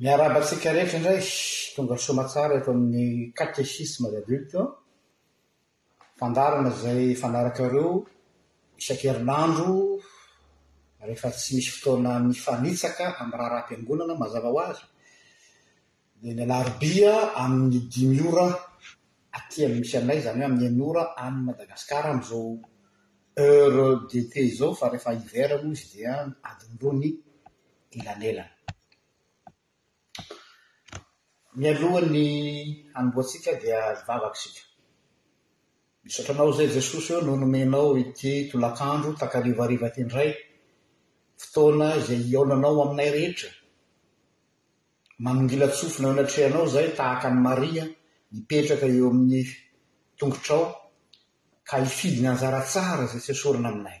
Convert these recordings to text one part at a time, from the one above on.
Miarahaba antsika rehetra indray, tonga soa aman-tsara eto amin'ny Catéchisme d'Adulte, fandaharana izay ifanarakareo isan-kerinandro rehefa tsy misy fotoana mifanitsaka amin'ny raharaham-piangonana mazava ho azy, dia ny alarobia amin'ny dimy ora aty amin'ny misy anay, izany hoe amin'ny enina ora any Madagasikara amin'izao heure d'été izao, fa rehefa hiver moa izy dia adiny roa ny elanelana. Mialohan'ny hanombohantsika dia hivavaka isika. Misaotra Anao izay Jesosy ô noho nomenao ity tolakandro takariva-hariva ity indray, fotoana izay hihaonanao aminay rehetra. Manongila-tsofina eo anatrehanao izahay tahaka an'i Maria mipetraka eo amin'ny tongotrao ka hifidy ny anjara tsara izay tsy esorina aminay.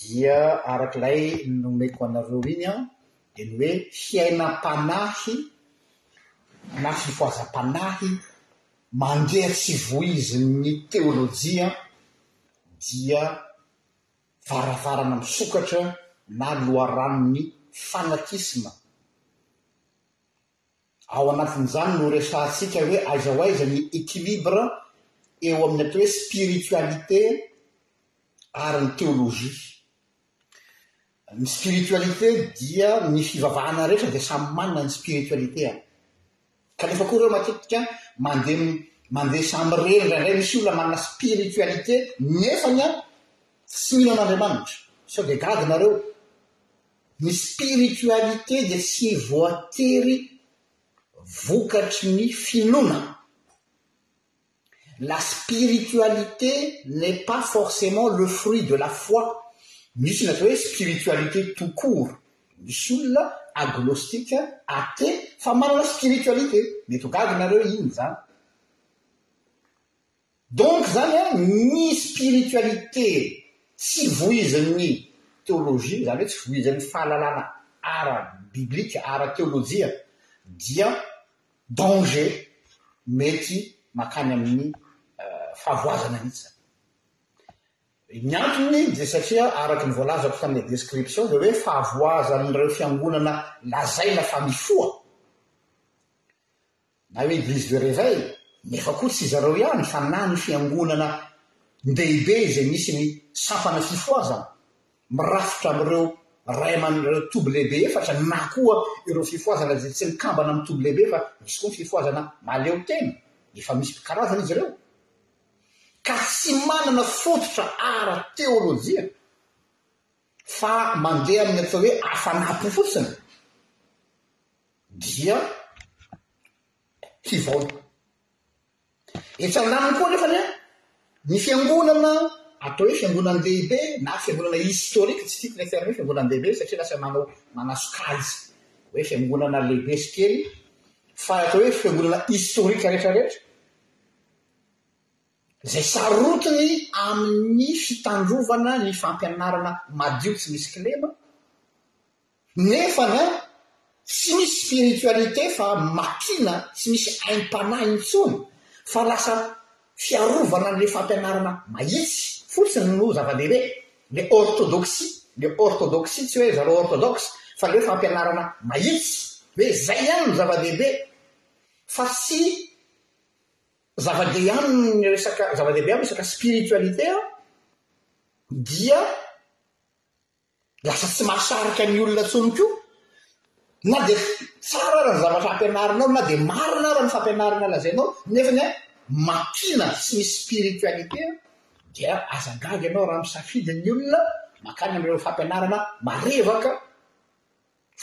Dia arak'ilay nomeko anareo iny aho, dia ny hoe fiainam-panahy na fifohazam-panahy mangeatsivohizin'ny teolojia dia varavarana misokatra na loharanon'ny fanatisma. Ao anatin'izany no resahantsika hoe aiza ho aiza ny équilibre eo amin'ny atao hoe spiritualité ary ny théologie. Ny spiritualité dia ny fivavahana rehetra dia samy manana ny spiritualité-any. Kanefa koa ireo matetika mandeha mandeha samy irery indraindray, misy olona manana spiritualité nefany tsy mino an'Andriamanitra. Sao dia gadona ireo. Ny spiritualité dia tsy voatery vokatry ny finoana. La spiritualité n'est pas forcément le fruit de la foi. Misy ny atao hoe spiritualité tout court. Misy olona agnostique, athée, fa manana spiritualité. Mety ho gaga nareo, inona izany? Donc zany a ny spiritualité tsy vohizin'ny théologie, zany hoe tsy vohizin'ny fahalalana ara biblique, ara teolojia dia danger mety makany amin'ny fahavoazana mihitsy zany. Ny antony dia satria araky ny voalazako tamin'ilay description dia hoe fahavoazan'ireo fiangonana lazaina fa mifoha na Eglise de Reveil, nefa koa tsy zareo ihany fa na ny fiangonana ndehibe izay misy ny sampana fifohazana mirafitra amin'ireo ray aman'ireo toby lehibe efatra na koa ireo fifohazana izay tsy mikambana amin'ny toby lehibe fa misy koa ny fifohazana mahaleo tena, efa misy mpikarazana izy ireo ka tsy manana fototra ara-teolojia fa mandeha amin'ny atao hoe afa-napo fotsiny. dia hivaona. Etsy andaniny koa anefa anie, ny fiangonana atao hoe fiangonana lehibe na fiangonana historique, tsy tiako ilay terme fiangonana lehibe satria lasa manao manasokajy hoe fiangonana lehibe sy kely, fa atao hoe fiangonana historique rehetra rehetra, izay sarotiny amin'ny fitandrovana ny fampianarana madio tsy misy kilema, Nefa na tsy misy spiritualité fa makiana tsy misy aim-panahy intsony fa lasa fiarovana an'ilay fampianarana mahitsy fotsiny no zava-dehibe, le orthodoxie, le orthodoxie tsy hoe zareo orthodox fa le hoe fampianarana mahitsy hoe zay ihany no zava-dehibe fa tsy zava-dehibe aminy resaka zava-dehibe aminy resaka spiritualité dia Lasa tsy mahasarika ny olona intsony koa na dia tsara aza ny zavatra ampianarinao na dia marina aza ny fampianarana lazainao nefa ny matina tsy misy spiritualité dia aza gaga ianao raha misafidy ny olona mankany amin'ireo fampianarana marevaka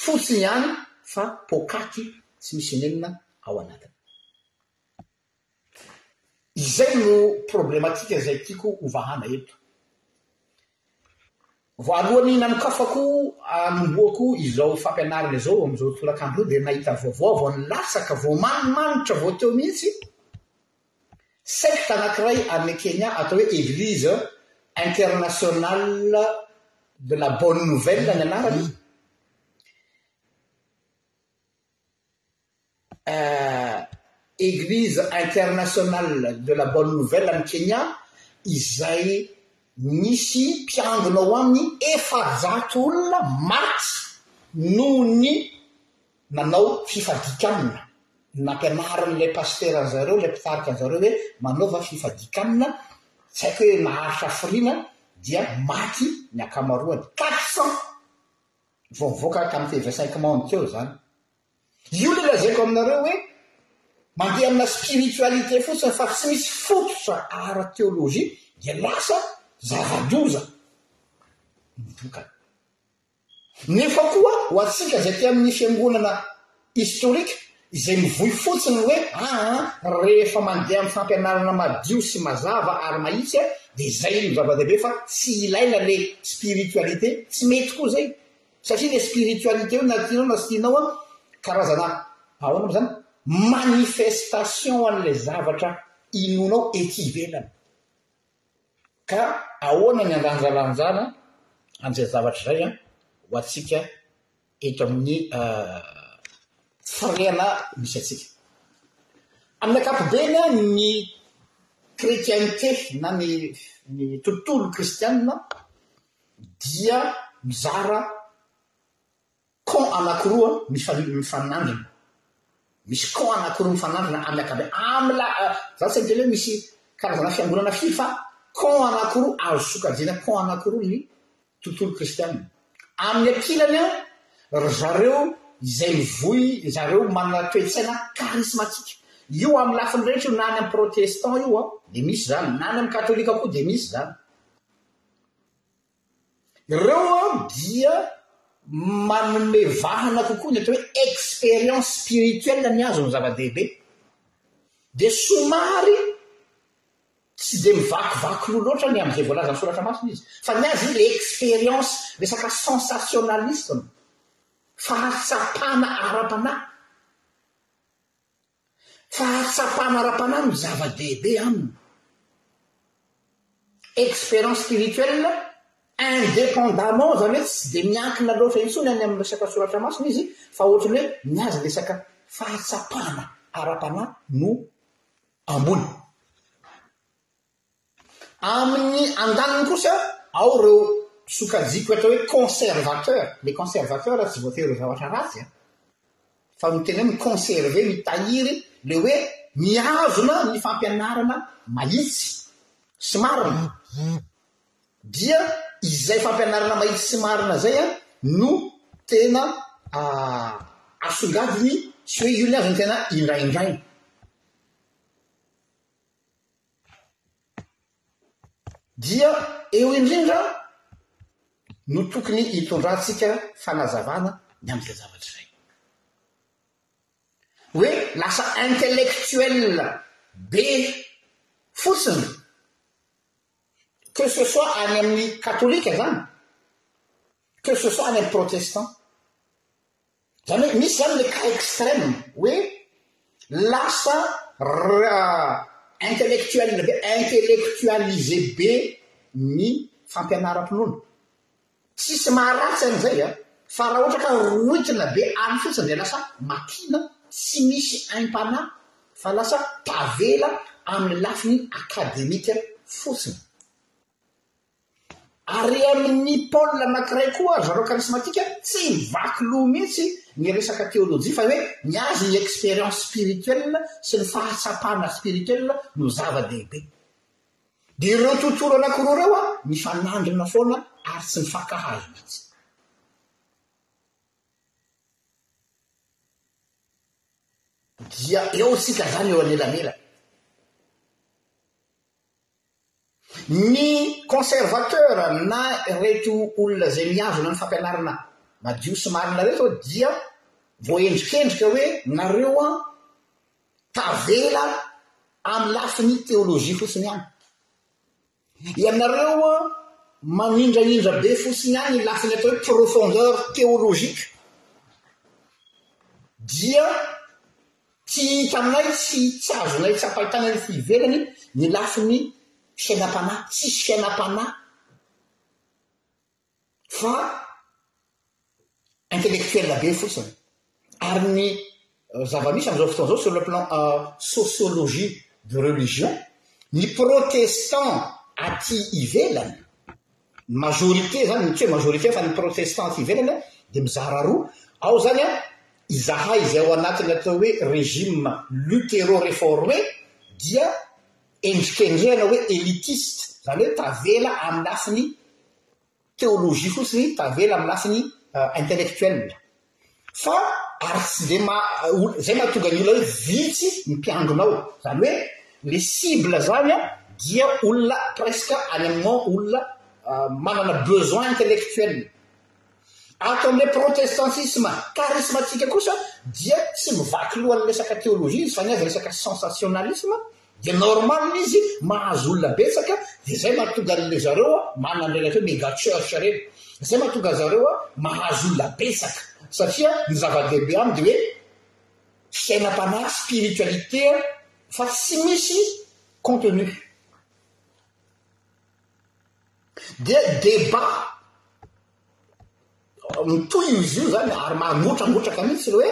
fotsiny ihany fa poakaty tsy misy nenina ao anatiny. Izay no problematika izay tiako hovahana eto. Voalohany nanokafako hanombohako izao fampianarana izao amin'izao torak'andro izao dia nahita vaovao vao nilatsaka voamanimanitra vao teo mihitsy secte anankiray any Kenya atao hoe Eglise Internationale de la Bonne Nouvelle ny anarany Eglise internationale de la bonne nouvelle any Kenya izay nisy mpiangona ho amin'ny efajato olona maty noho ny nanao fifadikanana. Nampianarin'ilay pasitera an'i zareo, ilay mpitarika an'i zareo hoe manaova fifadikanana, tsy haiko hoe naharitra hafiriana dia maty ny ankamaroany, quatre cents. Vao nivoaka tamin'ny TV cinq monde teo izany. Io ilay lazaiko aminareo hoe mandeha amina spiritualité fotsiny fa tsy misy fototra ara théologie dia lasa zava-doza ny vokany. Nefa koa ho antsika izay te amin'ny fiangonana Historique, izay mivoy fotsiny ny hoe aa, rehefa mandeha amin'ny fampianarana madio sy mazava ary mahitsy a, dia izay no zava-dehibe fa tsy ilaina ilay spiritualité, tsy mety koa izay, satria ilay spiritualité io na tianao na tsy tianao a, karazana, ahoana moa izany, manifestation an'ilay zavatra inoanao ety ivelany. Ka ahoana ny handanjalanjana an'izay zavatra izay ho antsika eto amin'ny firehana misy antsika. Amin'ny ankapobeny ny kretyainite na ny ny tontolo kristianina dia mizara camp anankiroa mifanandrina, misy camp anankiroa mifanandrina amin'ny ankapobeny, amin'ny la za tsy miteny hoe misy karazana fiangonana firy fa camp anankiroa azo sokajiana camp anankiroa ny tontolo kristiana. Amin'ny ankilany, ry zareo izay mivoy, ry zareo manana toe-tsaina karismatika. Io amin'ny lafiny rehetra io, na any amin'ny protestant io dia misy izany, na any amin'ny katolika koa dia misy izany. Ireo dia manome vahana kokoa ny atao hoe expérience spirituelle ny azy no zava-dehibe. Dia somary Tsy dia mivakivaky loha loatra ny amin'izay voalazan'ny Soratra Masina izy, fa ny azy izy ilay expérience resaka sensationalisme, fahatsapana ara-panahy. Fahatsapana ara-panahy no zava-dehibe aminy. Expérience spirituelle, indépendamment, izany hoe tsy dia miankina loatra intsony any amin'ny resaka Soratra Masina izy, fa ohatran'ny hoe ny azy resaka fahatsapana ara-panahy no ambony. Amin'ny andaniny kosa ao ireo sokajiako atao hoe conservateur, le conservateur tsy voatery ho zavatra ratsy an, fa ny tena hoe mi-conserver, mitahiry, le hoe mihazona ny fampianarana mahitsy sy marina, dia izay fampianarana mahitsy sy marina izay an no tena asongadiny sy hoe io ny azy no tena indraindrainy. Dia eo indrindra no tokony hitondrantsika fanazavana ny amin'izay zavatra izay. Hoe lasa intellectuel be fotsiny, que ce soit any amin'ny katolika izany, que ce soit any amin'ny protestant. Zany hoe misy zany le cas extreme hoe lasa intellectuel be, intellectualisé be ny fampianaram-pinoana. Tsisy maharatsy an'izay an, fa raha ohatra ka roitina be any fotsiny dia lasa matina, tsy misy aim-panahy fa lasa tavela amin'ny lafiny akademika fotsiny. Ary amin'ny pôle anankiray koa ry zareo karismatika tsy vaky loha mihitsy ny resaka teôlôjia fa hoe ny azy ny expérience spirituelle sy ny fahatsapana spirituelle no zava-dehibe. Dia ireo tontolo anankiroa ireo an, mifanandrina foana ary tsy mifankahazo mihitsy. Dia eo tsika zany eo anelanelany. Ny conservateur na ireto olona izay mihazona ny fampianarana madio sy marina ireto dia voaendrikendrika hoe nareo an tavela amin'ny lafiny teolojia fotsiny ihany. Ianareo an manindrahindra be fotsiny ihany ny lafiny atao hoe profondeur teologique dia Tsy hitanay sy tsy azonay tsy ampahitana ety ivelany ny lafiny fiainam-panahy. Tsisy fiainam-panahy fa intellectuel be fotsiny. Ary ny zava-misy amin'izao fotoana izao sur le plan sociologie de religion, ny protestant aty ivelany, ny majorité zany, tsy hoe majorité fa ny protestant aty ivelany a dia mizara roa, ao zany a izahay izay ao anatin'ny atao hoe régime luthero-réformé dia endrikendrehana hoe élitiste, zany hoe tavela amin'ny lafiny théologie fotsiny, tavela amin'ny lafiny intellectuelle. fa ary tsy dia ma izay mahatonga ny olona hoe vitsy ny mpiangona ao izany hoe le cible zany a dia olona presque any amin'ny olona manana besoin intellectuel ato amin'ilay protestantisme karismatika kosa dia tsy mivaky lohan'ny resaka théologie izy fa ny azy resaka sensationalisme Dia normal izy mahazo olona betsaka dia zay mahatonga anle zareo a manana le atao hoe mega church ireny. Zay mahatonga anzareo a mahazo olona betsaka satria ny zava-dehibe aminy dia hoe fiainam-panahy, spiritualité, fa tsy misy contenu. Dia débat mitohina izy io zany ary mangotragotraka mihitsy le hoe.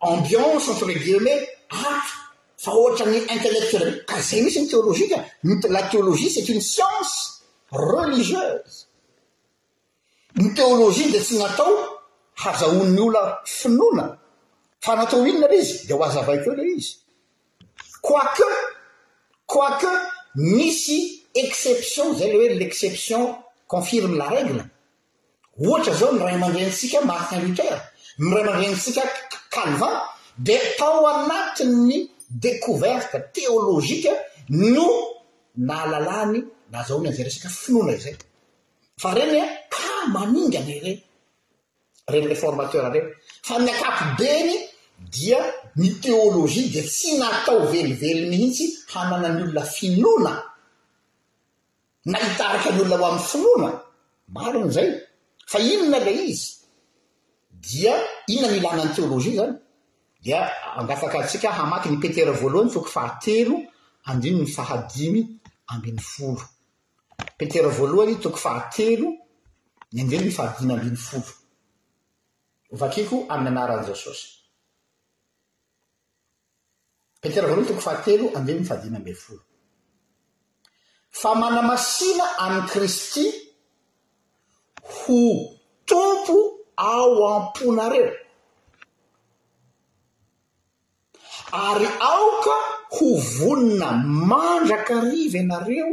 ambiance entre guillemets hafa fa ohatran'ny intellectuel ka zay mihitsy ny théologie ka ny la théologie c'est une science religieuse ny théologie dia tsy natao hazahoan'ny ola finoana fa natao inona le izy dia ho azavaiko eo le izy quoique quoique misy exception zay le hoe l'exception confirme la règle Ohatra izao ny ray aman-drenintsika Martin Luther, ny ray aman-drenintsika Calvin dia tao anatin'ny découverte théologique no nahalalany nazahoany an'izay resaka finoana izay. Fa ireny cas maningana ireny, ireny réformateur ireny. Fa ny ankapobeny dia ny théologie dia tsy natao velively mihitsy hananan'ny olona finoana. Na hitarika ny olona ho amin'ny finoana? Marina izay. Fa inona ilay izy? Dia inona no ilana ny teolojia izany? Dia angataka antsika hamaky ny Petera voalohany toko fahatelo andininy fahadimy ambin'ny folo. Petera voalohany toko fahatelo ny andininy fahadimy ambin'ny folo. Vakiko amin'ny anaran'i Jesosy. Petera voalohany toko fahatelo andininy fahadimy ambin'ny folo. Fa manamasina an'i Kristy ho Tompo ao am-ponareo, ary aoka ho vonona mandrakariva ianareo,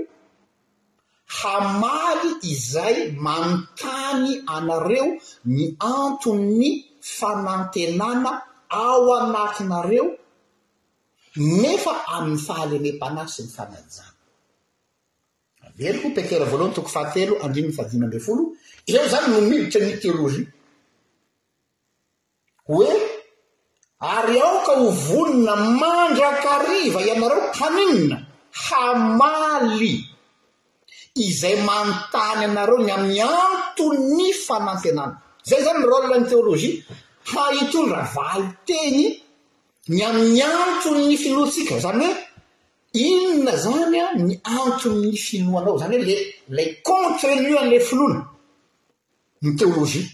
hamaly izay manontany anareo ny anton'ny fanantenana ao anatinareo nefa amin'ny fahalemem-panahy sy ny fanajana. Averiko, Petera voalohany toko fahatelo andininy fahadimy ambin'ny folo, eo izany no miditra ny teolojia. Hoe, Ary aoka ho vonona mandrakariva ianareo haninona? Hamaly izay manontany anareo ny amin'ny anton'ny fanantenana. Izay izany ny rôle ny théologie, ha hitondra valin-teny ny amin'ny anton'ny finoantsika. Izany hoe, inona izany ny anton'ny finoanao? Izany hoe ilay ilay contenu an'ilay finoana, ny théologie.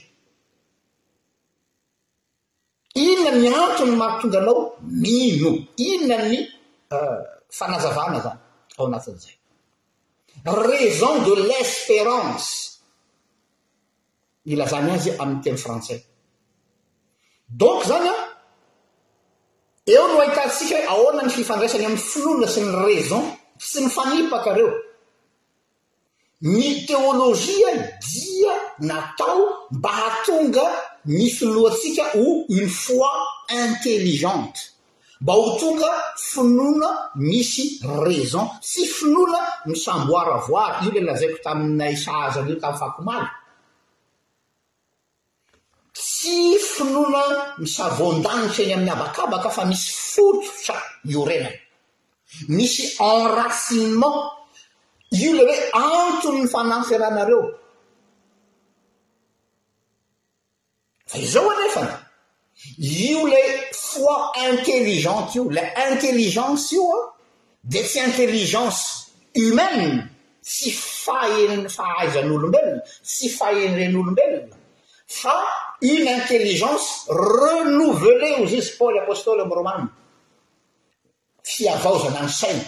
Inona ny antony mahatonga anao mino? Inona ny fanazavana zany ao anatin'izay? Raison de l'espérance ilazany azy amin'ny teny frantsay. Donc zany an, eo no ahitantsika hoe ahoana ny fifandraisany amin'ny finoana sy ny raison sy ny fanipaka reo. Ny teolojiany dia natao mba hahatonga ny finoantsika ho une foi intelligente, mba ho tonga finoana misy raison, tsy finoana misamboaravoara, io ilay lazaiko taminay sahazana io tamin'ny fakomaly. Tsy finoana misavoan-danitra eny amin'ny habakabaka fa misy fototra iorenany. Misy enracinement. Io ilay hoe anton'ny fananteranareo. Fa izao anefany. Io ilay foi intelligente io, ilay intelligence io an, dia tsy intelligence humaine, tsy fahen'ny fahaizan'olombelona, tsy fahendren'olombelona, fa une intelligence renouvelée, hozy izy Paoly Apostoly ao amin'ny Romana, fihavaozana ny saina.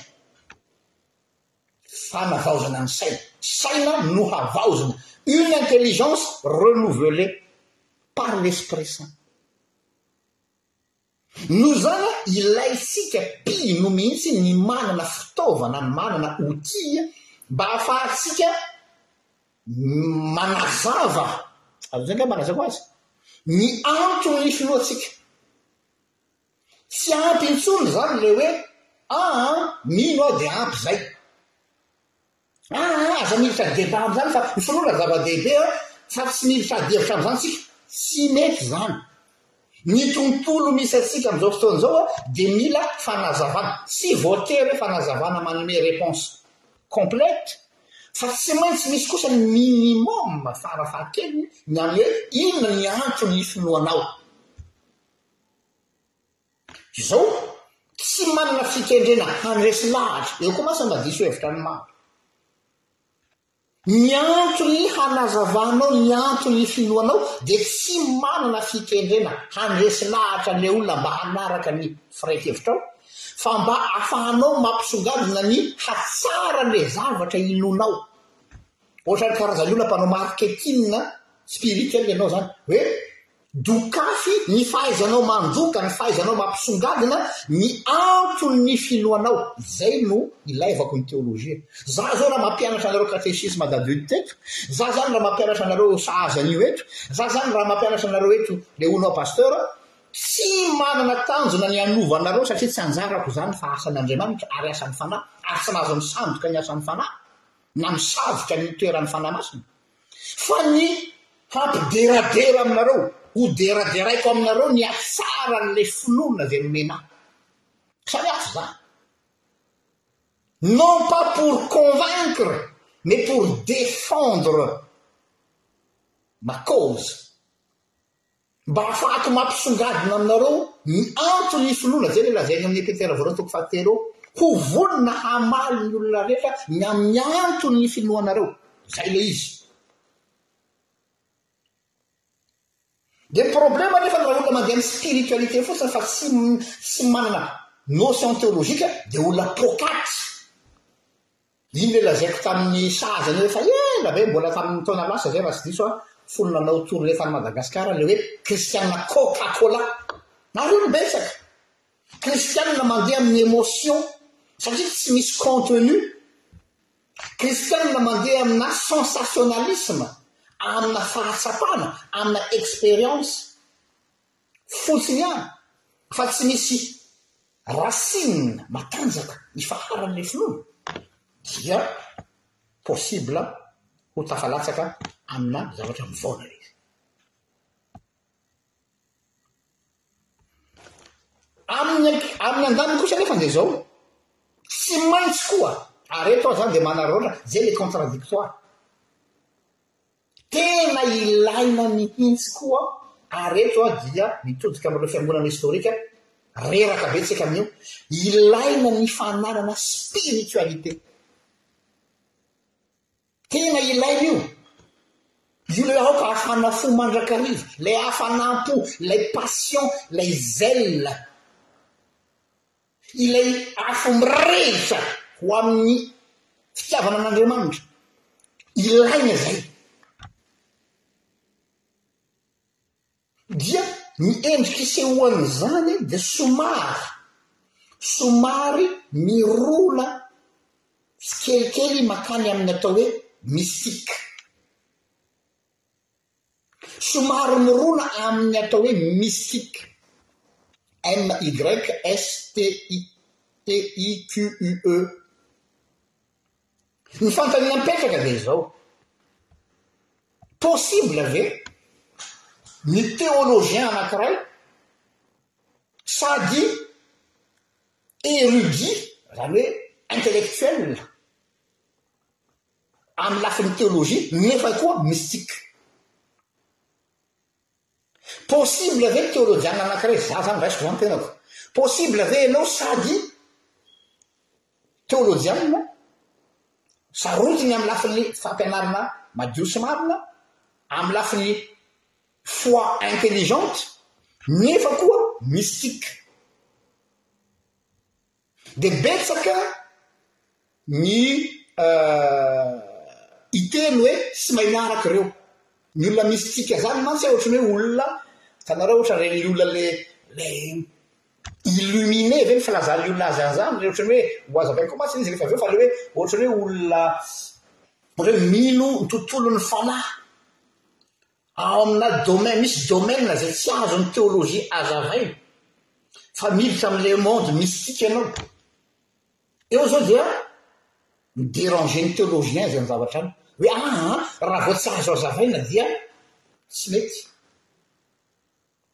Fanavaozana ny saina, saina nohavaozina, une intelligence renouvelée par l'Esprit Saint. Noho izany, ilaintsika mpino mihitsy ny manana fitaovana, ny manana outils mba hahafahantsika manazava, azontsika angamba manazava azy, ny anton'ny filohantsika. Tsy ampy intsony izany ilay hoe aa mino aho dia ampy izay. Aa aza miditra débat amin'izany fa ny finoana no zava-dehibe an, fa tsy miditra adihevitra amin'izany isika. Tsy mety izany. Ny tontolo misy antsika amin'izao fotoana izao an dia mila fanazavana. Tsy voatery hoe fanazavana manome réponse complète fa tsy maintsy misy kosa ny minimum farafahakeliny ny amin'ny hoe inona ny antony ifinoanao. Izao, tsy manana fikendrena handresy lahatra, eo koa mantsy mba diso hevitra ny maro. Ny antony hanazavanao ny antony finoanao dia tsy manana fikendrena handresy lahatra ilay olona mba hanaraka ny firaikevitrao, fa mba afahanao mampisongadina ny hatsaran'ilay zavatra inoanao. Ohatran'ny karazan'ny olona mpanao marketing spirituel ianao izany, hoe Dokafy ny fahaizanao mandoka, ny fahaizanao mampisongadina ny anton'ny finoanao. Izay no ilaivako ny teolojia. Za zao raha mampianatra anareo katesisma dadiodio teto, za zany raha mampianatra anareo sahaza an'io eto, za zany raha mampianatra anareo eto le hono pasteur, tsy manana tanjona ny hanova anareo satria tsy anjarako zany fa asan'Andriamanitra ary asan'ny Fanahy ary tsy mahazo misandoka ny asan'ny Fanahy na misavika ny toeran'ny Fanahy Masina. fa ny hampideradera aminareo, ho deraderaiko aminareo ny hatsaran'ilay filoha na dia nomena ahy. Sa ny hafa izany? Non pas pour convaincre, mais pour défendre ma cause. Mba hahafahako mampisongadina aminareo ny antony hisoloana izay ilay lazainy amin'ny Petera voalohany toko fahatelo, Ho vonona hamaly ny olona rehetra ny amin'ny antony ny finoanareo. Izay ilay izy. Dia ny problème anefa raha olona mandeha amin'ny spiritualité fotsiny fa tsy tsy manana notion théologique dia olona poakaty. Iny ilay lazaiko tamin'ny sahaza anio efa ela be, mbola tamin'ny taona lasa izay raha tsy diso aho, fony nanao tour lefa an'i Madagascar ilay hoe kristianina coca cola. Nareo no betsaka. Kristianina mandeha amin'ny emotion satria tsy misy contenu. Kristianina mandeha amina sensationalisme, amina fahatsapana, amina experience. fotsiny ihany fa tsy misy racine matanjaka ifaharan'ilay finoana dia possible ho tafalatsaka amina zavatra mivaona ilay izy. Amin'ny amin'ny andaniny kosa nefa dia izao, tsy maintsy koa, ary eto aho izany dia manararaotra, izay ilay contradictoire. Tena ilaina mihitsy koa ary eto aho dia mitodika amin'ireo fiangonana historika reraka betsaka anio, ilaina ny fananana spiritualité. Tena ilaina io. Io ilay aoka hafana fo mandrakariva, ilay hafanam-po, ilay passion, ilay zèle. Ilay afo mirehitra ho amin'ny fitiavana an'Andriamanitra. Ilaina izay. Dia ny endrika isehoan'izany dia somary, somary mirona tsikelikely mankany amin'ny atao hoe mystique. Somary mirona amin' ny atao hoe mystique, MYSTIQUE. Ny fanontaniana mipetraka dia izao, possible ve ny théologien anankiray sady érudit, izany hoe intellectuel, amin'ny lafiny théologie nefa koa mystique. Possible ve ny teolojiana anankiray, za zany raiso zany tenako, possible ve ianao sady teolojiana, sarotiny amin'ny lafiny fampianarana madio sy marina, amin'ny lafiny foi intelligente, nefa koa mystique. Dia betsaka ny hiteny hoe tsy mahay miaraka ireo. Ny olona misy tsika zany mantsy a ohatry ny hoe olona, hitanareo ohatra reny olona le le illuminé ve ny filazan'ny olona azy an'zany, le ohatry ny hoe ho azy avy any koa mantsy le izy rehefa avy eo fa le hoe ohatry ny hoe olona hoe mino ny tontolon'ny fanahy. Ao amina domaine, misy domaine izay tsy azon'ny théologie hazavaina fa miditra amin'ilay monde mystique ianao. Eo izao dia mi-déranger ny théologien izany zavatra izany. Hoe aa ah, ah, raha vao tsy azo hazavaina dia tsy mety.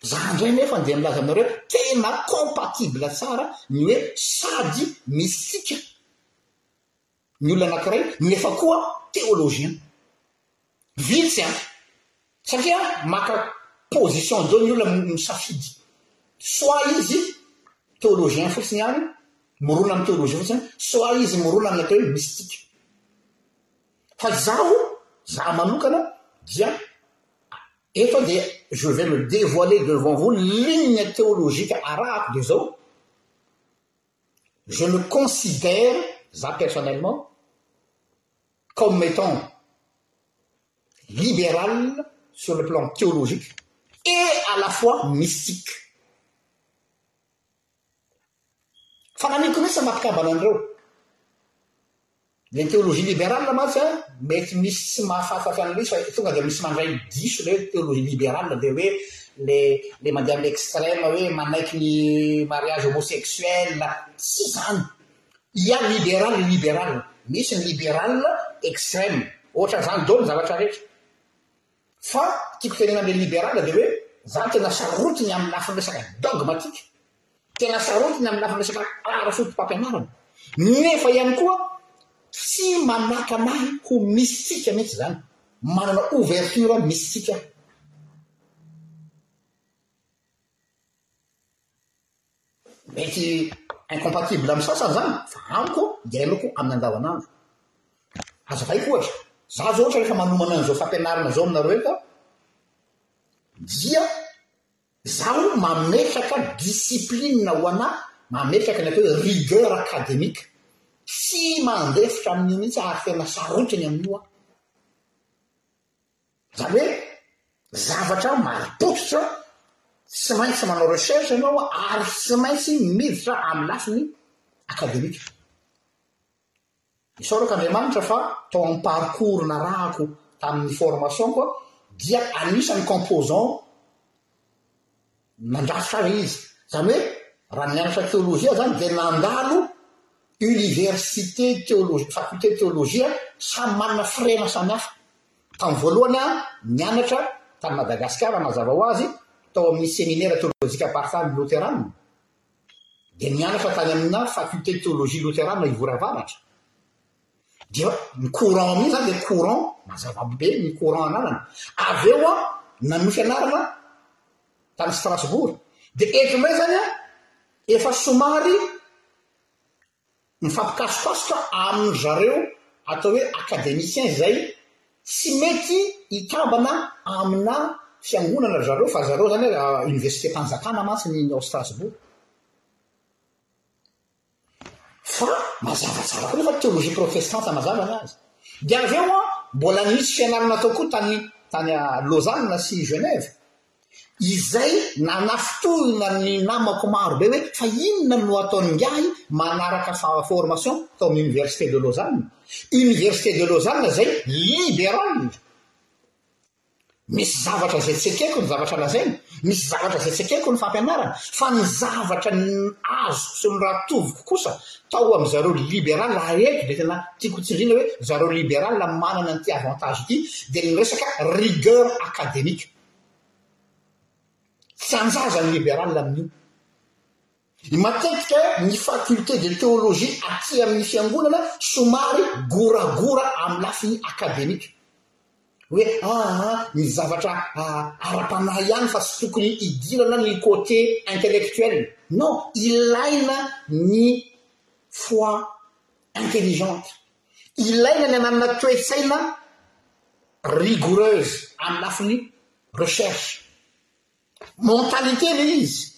Za indray nefa dia milaza aminareo tena compatible tsara ny hoe sady mystique ny olona anankiray nefa koa théologien. Vitsy an! Satria maka position zao ny olona misafidy. Soit izy théologien fotsiny ihany, mirona amin'ny théologie fotsiny, soit izy mirona amin'ny atao hoe mystique. Fa izaho, izaho manokana dia eto dia je vais me dévoiler devant vous ny ligne théologique arahako dia izao, je me considère za personnellement comme étant libérale sleplan téoloique et à lafois mystique fanamiko mihisy matika bal andreo Le théologie libérale mantsy a, mety misy tsy mahafatatra an'le fa tonga dia misy mandray diso le hoe théologie libérale dia hoe le le mandeha amin'ny extrême hoe manaiky ny mariage homosexuel, tsy izany. Il y a libéral et libéral, misy ny libéral extrême, ohatran'izany daholo ny zavatra rehetra. Fa tiako tenenana le liberal de hoe zany tena sarotiny amin'ny lafiny resaka dogmatique, tena sarotiny amin'ny lafiny resaka ara fotopampianarana, nefa ihany koa tsy manakana ahy ho mystique mihitsy zany, manana ouverture mystique aho. Mety incompatible amin'ny sasany izany fa amiko iainako amin'ny andavanandro. Hazavaiko ohatra, izaho izao ohatra rehefa manomana an'izao fampianarana izao aminareo eto aho dia izaho mametraka discipline ho an'ahy, mametraka ny atao hoe rigueur académique, tsy mandefitra amin'io mihitsy aho ary tena sarotiny amin'io aho. Zany hoe zavatra mari-pototra, tsy maintsy manao recherche ianao ary tsy maintsy miditra amin'ny lafiny academique. Isaorako Andriamanitra fa tao amin'ny parcours narahako tamin'ny formation-ko dia anisan'ny composants Nandalo sary izy. Izany hoe raha nianatra teolojia izany dia nandalo université teolojia, faculté teolojia samy manana firehana samy hafa. Tamin'ny voalohany aho nianatra tany Madagasikara mazava ho azy tao amin'ny Seminaire Théologique Apartheid Loterana dia nianatra tany amina faculté teolojia loterana Ivoro Avaratra. dia ny courant amin'iny zany dia courant mazava be ny courant anarany avy eo a nanofy anarana tany Strasbourg dia eto indray zany a efa somary mifampikasokasoka amin'ny zareo atao hoe académiciens izay tsy mety hitambana amina fiangonana zareo fa zareo zany université-mpanjakana mantsy ny ao Strasbourg Fa mazava tsara koa fa théologie protestante mazava ny azy. Dia avy eo an, mbola nisy fianarana natao koa tany tany Lausanne sy Genève, izay nanafintohina ny namako maro be hoe fa inona no ataon'ingahy manaraka formation tao amin'ny Université de Lausanne? Université de Lausanne izay libérale. Misy zavatra izay tsy ekeko ny zavatra lazainy, misy zavatra izay tsy ekeko ny fampianarany, fa ny zavatra azoko sy ny ratoviko kosa tao amin-dry zareo liberal, ary eto dia tena tiako tsindriana hoe ry zareo liberal manana an'ity avantage ity, dia ny resaka rigueur académique. Tsy an-jaza ny liberal amin'io. I matetika ny faculté de théologie aty amin'ny fiangonana somary goragora amin'ny lafiny akademika. Hoe aa ny zavatra ara-panahy ihany fa tsy tokony hidirana ny côté intellectuel. Non, ilaina ny foi intelligente. Ilaina ny hananana toe-tsaina rigoureuse amin'ny lafiny recherche. Mentalité le izy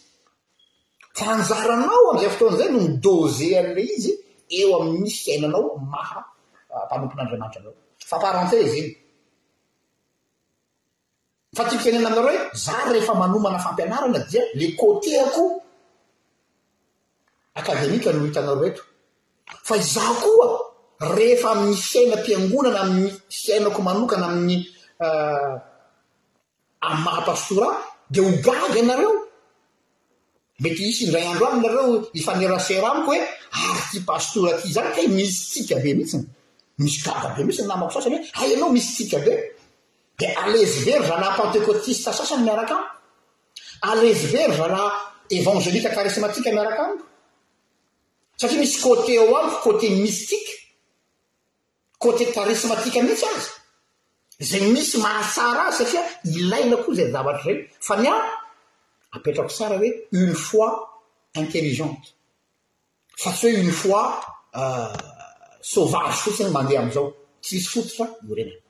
fa anjaranao amizay fotoana zay no mi doser anle izy eo amin'ny fiainanao maha mpanompon'Andriamanitra anao fa parenthèse iny fa tiako tenenina aminareo hoe za rehefa manomana fampianarana dia le côté-ako académique no hitanareo eto fa izaho koa rehefa amin'ny fiainam-piangonana amin'ny fiainako manokana amin'ny euh, Amin'ny maha pastora dia ho gaga ianareo. Mety hisy indray andro any nareo hifanerasera amiko hoe ary ity pastora ity izany kay mistika be mihitsiny. Misy gaga be mihitsy ny namako sasany hoe hay ianao mistika be. Dia à l'aise be ry zalahy pantekotista sasany miaraka amiko. À l'aise be ry zalahy evangelika karismatika miaraka amiko. Satria misy côté ao amiko côté mystique. côté charismatique mihitsy aza izay misy mahatsara azy satria ilaina koa izay zavatra izay fa ny ahy apetrako tsara hoe une foi intelligente fa tsy hoe une foi sauvage fotsiny mandeha amizao tsisy fototra iorenana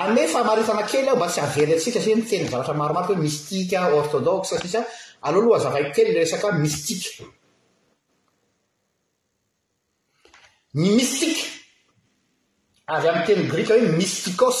Anome famaritana kely aho mba tsy hahavery antsika satria miteny zavatra maromaro hoe mystique, orthodoxe sisa, aleo aloha hazavaiko kely ilay resaka mystique. Ny mystique, avy amin'ny teny grika hoe mystikos,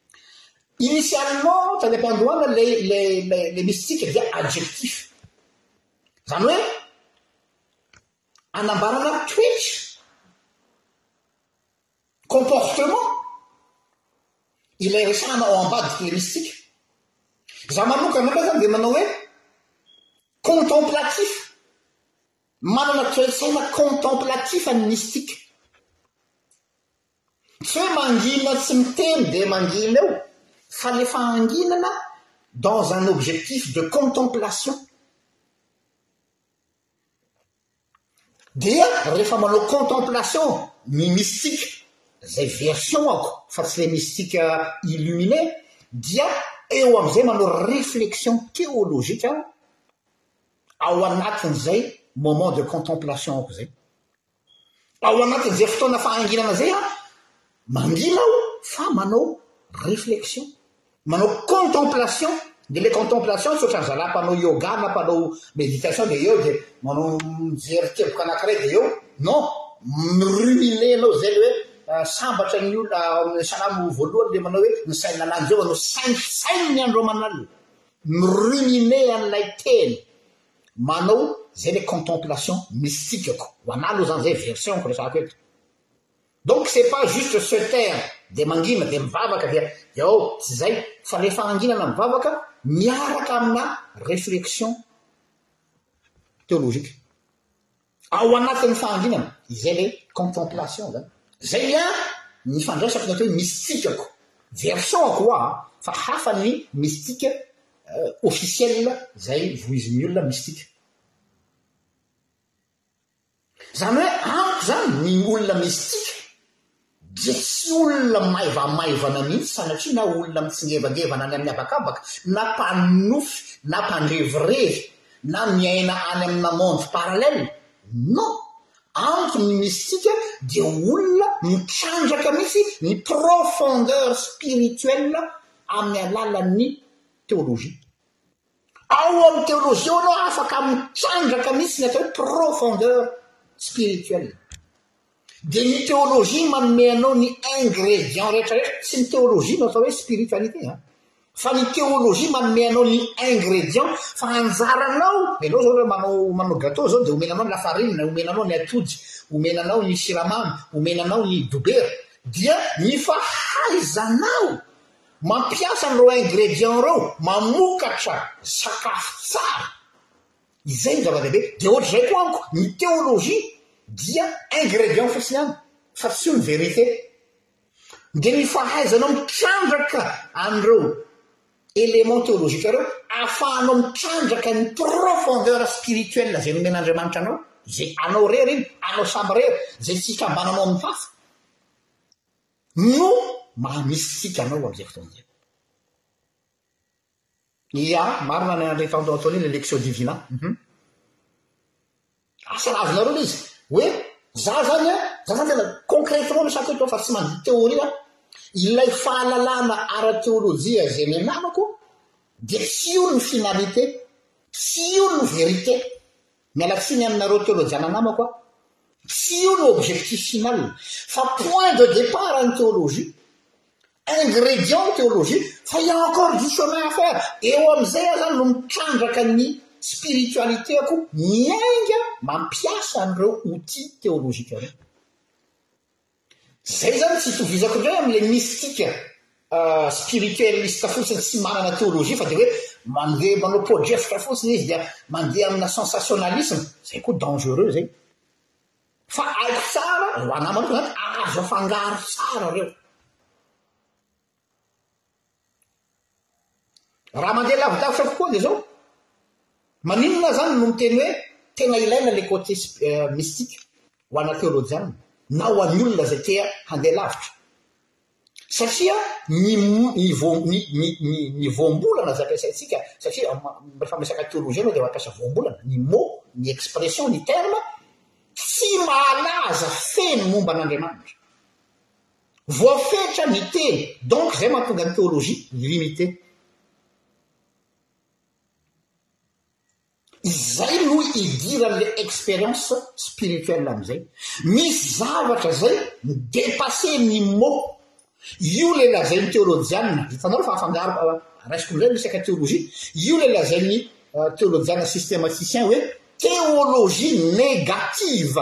Initialement tany am-pandohana le le le le mystique dia adjectif. Zany hoe anambarana toetra, comportement ilay resahana ao ambadiky le mystique. Za manokana aloha zany dia manao hoe contemplatif. Manana toe-tsaina contemplatif ny mystique. Tsy hoe mangina tsy miteny dia mangina eo fa le fahanginana dans un objectif de contemplation dia rehefa manao contemplation ny mystique zay version ako fa tsy le mystique illuminé dia eo amizay manao réflexion théologique aho ao anatin'izay moment de contemplation ako zay. Ao anatin'izay fotoana fahanginana izay aho mangina aho fa manao réflexion, manao contemplation, dia ilay contemplation tsy ohatran'ny zalahy mpanao yoga na mpanao méditation dia eo dia manao mijery teboka anankiray dia eo, non, mi-ruminer ianao izay ilay hoe sambatra ny olona, ny salamo voalohany dia manao hoe ny sainina lany izay manao sainsaino ny andro aman'alina, mi-ruminer an'ilay teny. manao zay le contemplation mystique ko ho anah aloha zany zay version ko resahako eto donc c'est pas juste se taire de mangina de mivavaka dia de ao tsy zay fa le fanangina na mivavaka miaraka amina reflexion théologique Ao anatin'ny fahanginana, izay ilay contemplation izany. Izay ny ahy, ny fandraisako ny atao hoe mystique-ko. Version-ko hoa an, fa hafa ny mystique officielle izay vohizin'ny olona mystique. Izany hoe amiko izany ny olona mystique Dia tsy olona maivamaivana mihitsy sanatria na olona mitsingevangevana any amin'ny habakabaka, na mpanonofy, na mpandrevirevy, na miaina any amina monde parallel. Non! Amiko ny mystique dia olona mitrandraka mihitsy ny profondeur spirituelle amin'ny alalan'ny théologie. Ao amin'ny teolojia ianao afaka mitrandraka mihitsy ny atao hoe profondeur spirituelle. Dia ny teolojia manome anao ny ingrédients rehetrarehetra, tsy ny teolojia no atao hoe spiritualité an, fa ny teolojia manome anao ny ingrédients fa anjaranao, ianao izao raha manao manao gâteau izao dia omena anao ny lafarinina, omena anao ny atody, omena anao ny siramamy, omena anao ny dobera, dia ny fahaizanao Mampiasa an'ireo ingrédients ireo mamokatra sakafo tsara, izay no zava-dehibe. Dia ohatr'izay koa amiko, ny théologie dia ingrédients fotsiny ihany fa tsy io ny vérité. Dia ny fahaizanao mitrandraka an'ireo éléments théologiques ireo ahafahanao mitrandraka ny profondeur spirituelle izay nomen'Andriamanitra anao, izay anao irery iny, anao samy irery, izay tsy hikambananao amin'ny hafa. no maha misy isika anao amin'izay fotoana izay. Ia, marina ny an'ilay Tanto Antonio ilay Lectio Divina. Mhm. Asa lavinareo ilay izy. Hoe, za zany a, za zany tena concrètement misako eto fa tsy mandidy théorie aho. Ilay fahalalana ara-teolojia izay nianarako dia tsy io ny finalité, tsy io ny vérité. Miala tsiny aminareo teolojiana namako a! Tsy io no objectif final fa point de départ an'ny théologie, ingrédients ny théologie fa il y a encore du chemin à faire, eo amin'izay aho izany no mitrandraka ny spiritualité-ko miainga mampiasa an'ireo outils théologiques ireo. Zay izany tsy itovizako indray amin'ilay mistika spiritueliste fotsiny tsy manana théologie fa dia hoe mandeha manao podrefitra fotsiny izy dia mandeha amina sensationalisme, zay koa dangereux zay. Fa haiko tsara, roa namana koa izany, azo afangaro tsara ireo. Raha mandeha lavidavitra kokoa dia izao, maninona aho izany no miteny hoe tena ilaina ilay côté mystique ho ana teolojiana na ho an'ny olona izay te handeha lavitra. Satria ny ny voam ny ny ny ny voambolana izay ampiasaintsika satria rehefa miresaka teolojia ianao dia mampiasa voambolana, ny mot, ny expression, ny terme tsy mahalaza feno momba an'Andriamanitra. Voafetra ny teny, donc zay mahatonga ny théologie limitée. Izay no idiran'le expérience spirituelle amin'izay. Misy zavatra zay mi-dépasser ny mots. Io le lazain'ny teolojianina, hitanareo fa afangaro raisiko amin'izay resaka théologie, io le lazain'ny teolojianina systématicien hoe théologie négative.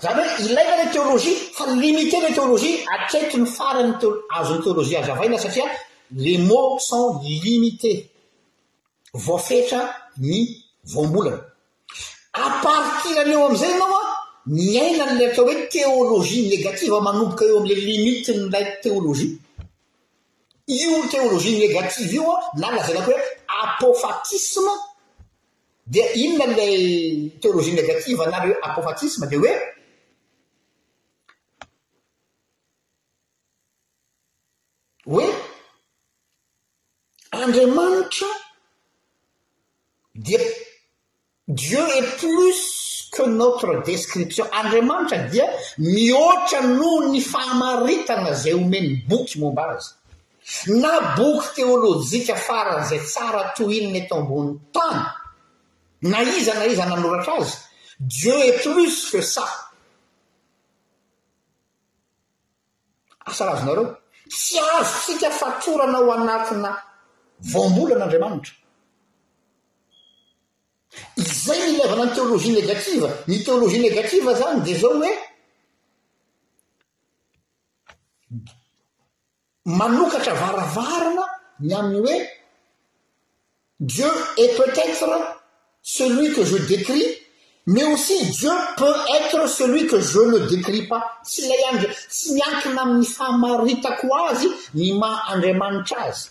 Izany hoe ilaina ilay teolojia fa limiter ilay teolojia hatreto ny farany ny azon'ny teolojia azavaina satria les mots sont limites. Voafetra ny voambolana. A partir an'io amin'izay ianao an, miaina an'ilay atao hoe teolojia negative manomboka eo amin'ilay limite n'ilay teolojia. Io teolojia negative io an, na lazaina koa hoe apophatisme, Dia inona ilay théologie négative na le apophatisme dia hoe hoe Andriamanitra dia Dieu est plus que notre description Andriamanitra dia mihoatra noho ny fahamaritana izay omen'ny boky momba azy Na boky teolojika faran'izay tsara tohinina eto ambonin'ny tany, na iza na iza nanoratra azy, Dieu est plus que ça. Asa razonareo? Tsy azontsika fatorana ao anatina voambolana Andriamanitra. Izay no ilaivana ny teolojia negativa. Ny teolojia negativa izany dia izao hoe, Manokatra varavarana ny amin'ny hoe Dieu est peut-être celui que je décris, mais aussi Dieu peut être celui que je ne décris pas. Tsy ilay Andri-, tsy miankina amin'ny famaritako Azy ny maha Andriamanitra Azy.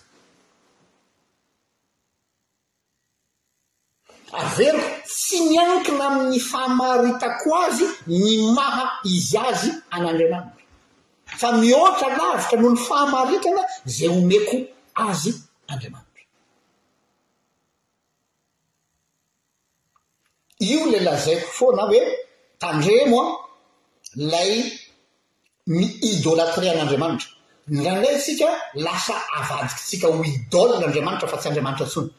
Averiko, tsy miankina amin'ny famaritako azy ny maha izy azy an'Andriamanitra, fa mihoatra lavitra noho ny famaritana izay omeko azy Andriamanitra. Io ilay lazaiko foana hoe, tandremo an, ilay ny idolatria an'Andriamanitra. Indraindray isika lasa avadikitsika ho idole Andriamanitra fa tsy Andriamanitra intsony.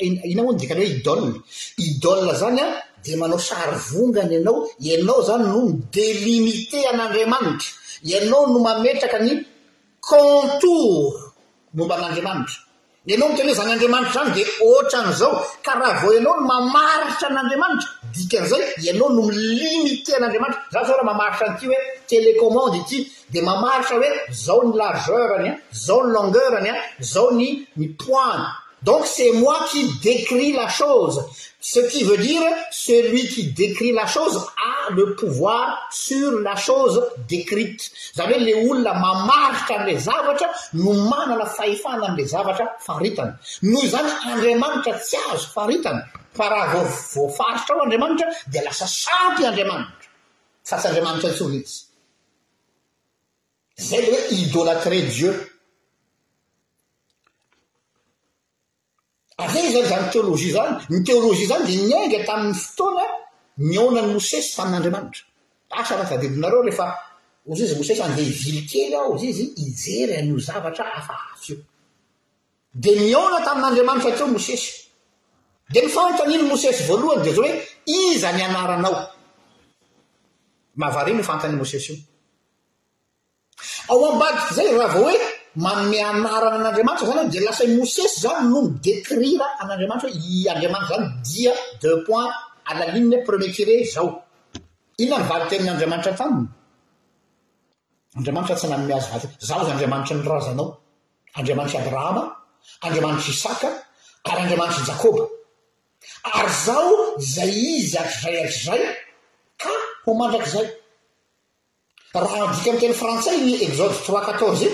Inona moa ny dikany hoe idole? Idole zany a, dia manao sarivongana ianao, ianao zany no mi-delimiter an'Andriamanitra, ianao no mametraka ny Contour momba an'Andriamanitra. Ianao miteny hoe izany Andriamanitra izany dia ohatran'izao, ka raha vao ianao no mamaritra an'Andriamanitra, dikan'izay ianao no mi-limiter an'Andriamanitra. Izaho izao raha mamaritra an'ity hoe télécommande ity, dia mamaritra hoe izao ny largeur-ny an, izao ny longueur-ny an, izao ny ny poids-ny. Donc c'est moi qui décris la chose, ce qui veut dire celui qui décrit la chose a le pouvoir sur la chose décrite, zany hoe le olona mamaritra an'ilay zavatra no manana fahefana an'ilay zavatra faritany. Noho izany Andriamanitra tsy azo faritana fa raha vao voafaritra ao Andriamanitra dia lasa sampy Andriamanitra fa tsy Andriamanitra intsony izy. Zay le hoe idolatre Dieu. Ary zay izany zany teolojia zany, ny teolojia zany dia niainga tamin'ny fotoana nihaonan'i Mosesy tamin'Andriamanitra. Asa raha tadidinareo rehefa hozy izy Mosesy andeha hivily kely aho hozy izy hijery an'io zavatra hafahafa io. Dia nihaona tamin'Andriamanitra teo Mosesy. Dia ny fanontanian'i Mosesy voalohany dia zao hoe iza ny anaranao? Mahavariana io fanontan'i Mosesy io. Ao ambadik'izay, raha vao hoe manome anarana an'Andriamanitra izany ianao dia lasa i Mosesy izany no mi-décrire an'Andriamanitra hoe i Andriamanitra izany dia deux points à la ligne premier tiré izao. Inona ny valin-tenin'Andriamanitra taminy? Andriamanitra tsy nanome azy valin-teny. Izaho dia Andriamanitry ny razanao, Andriamanitr'i Abrahama, Andriamanitr'i Isaka ary Andriamanitr'i Jakoba. Ary izaho izay izy hatrizay hatrizay ka ho mandrakizay. raha dika amnteny frantsay y exode trois quatorze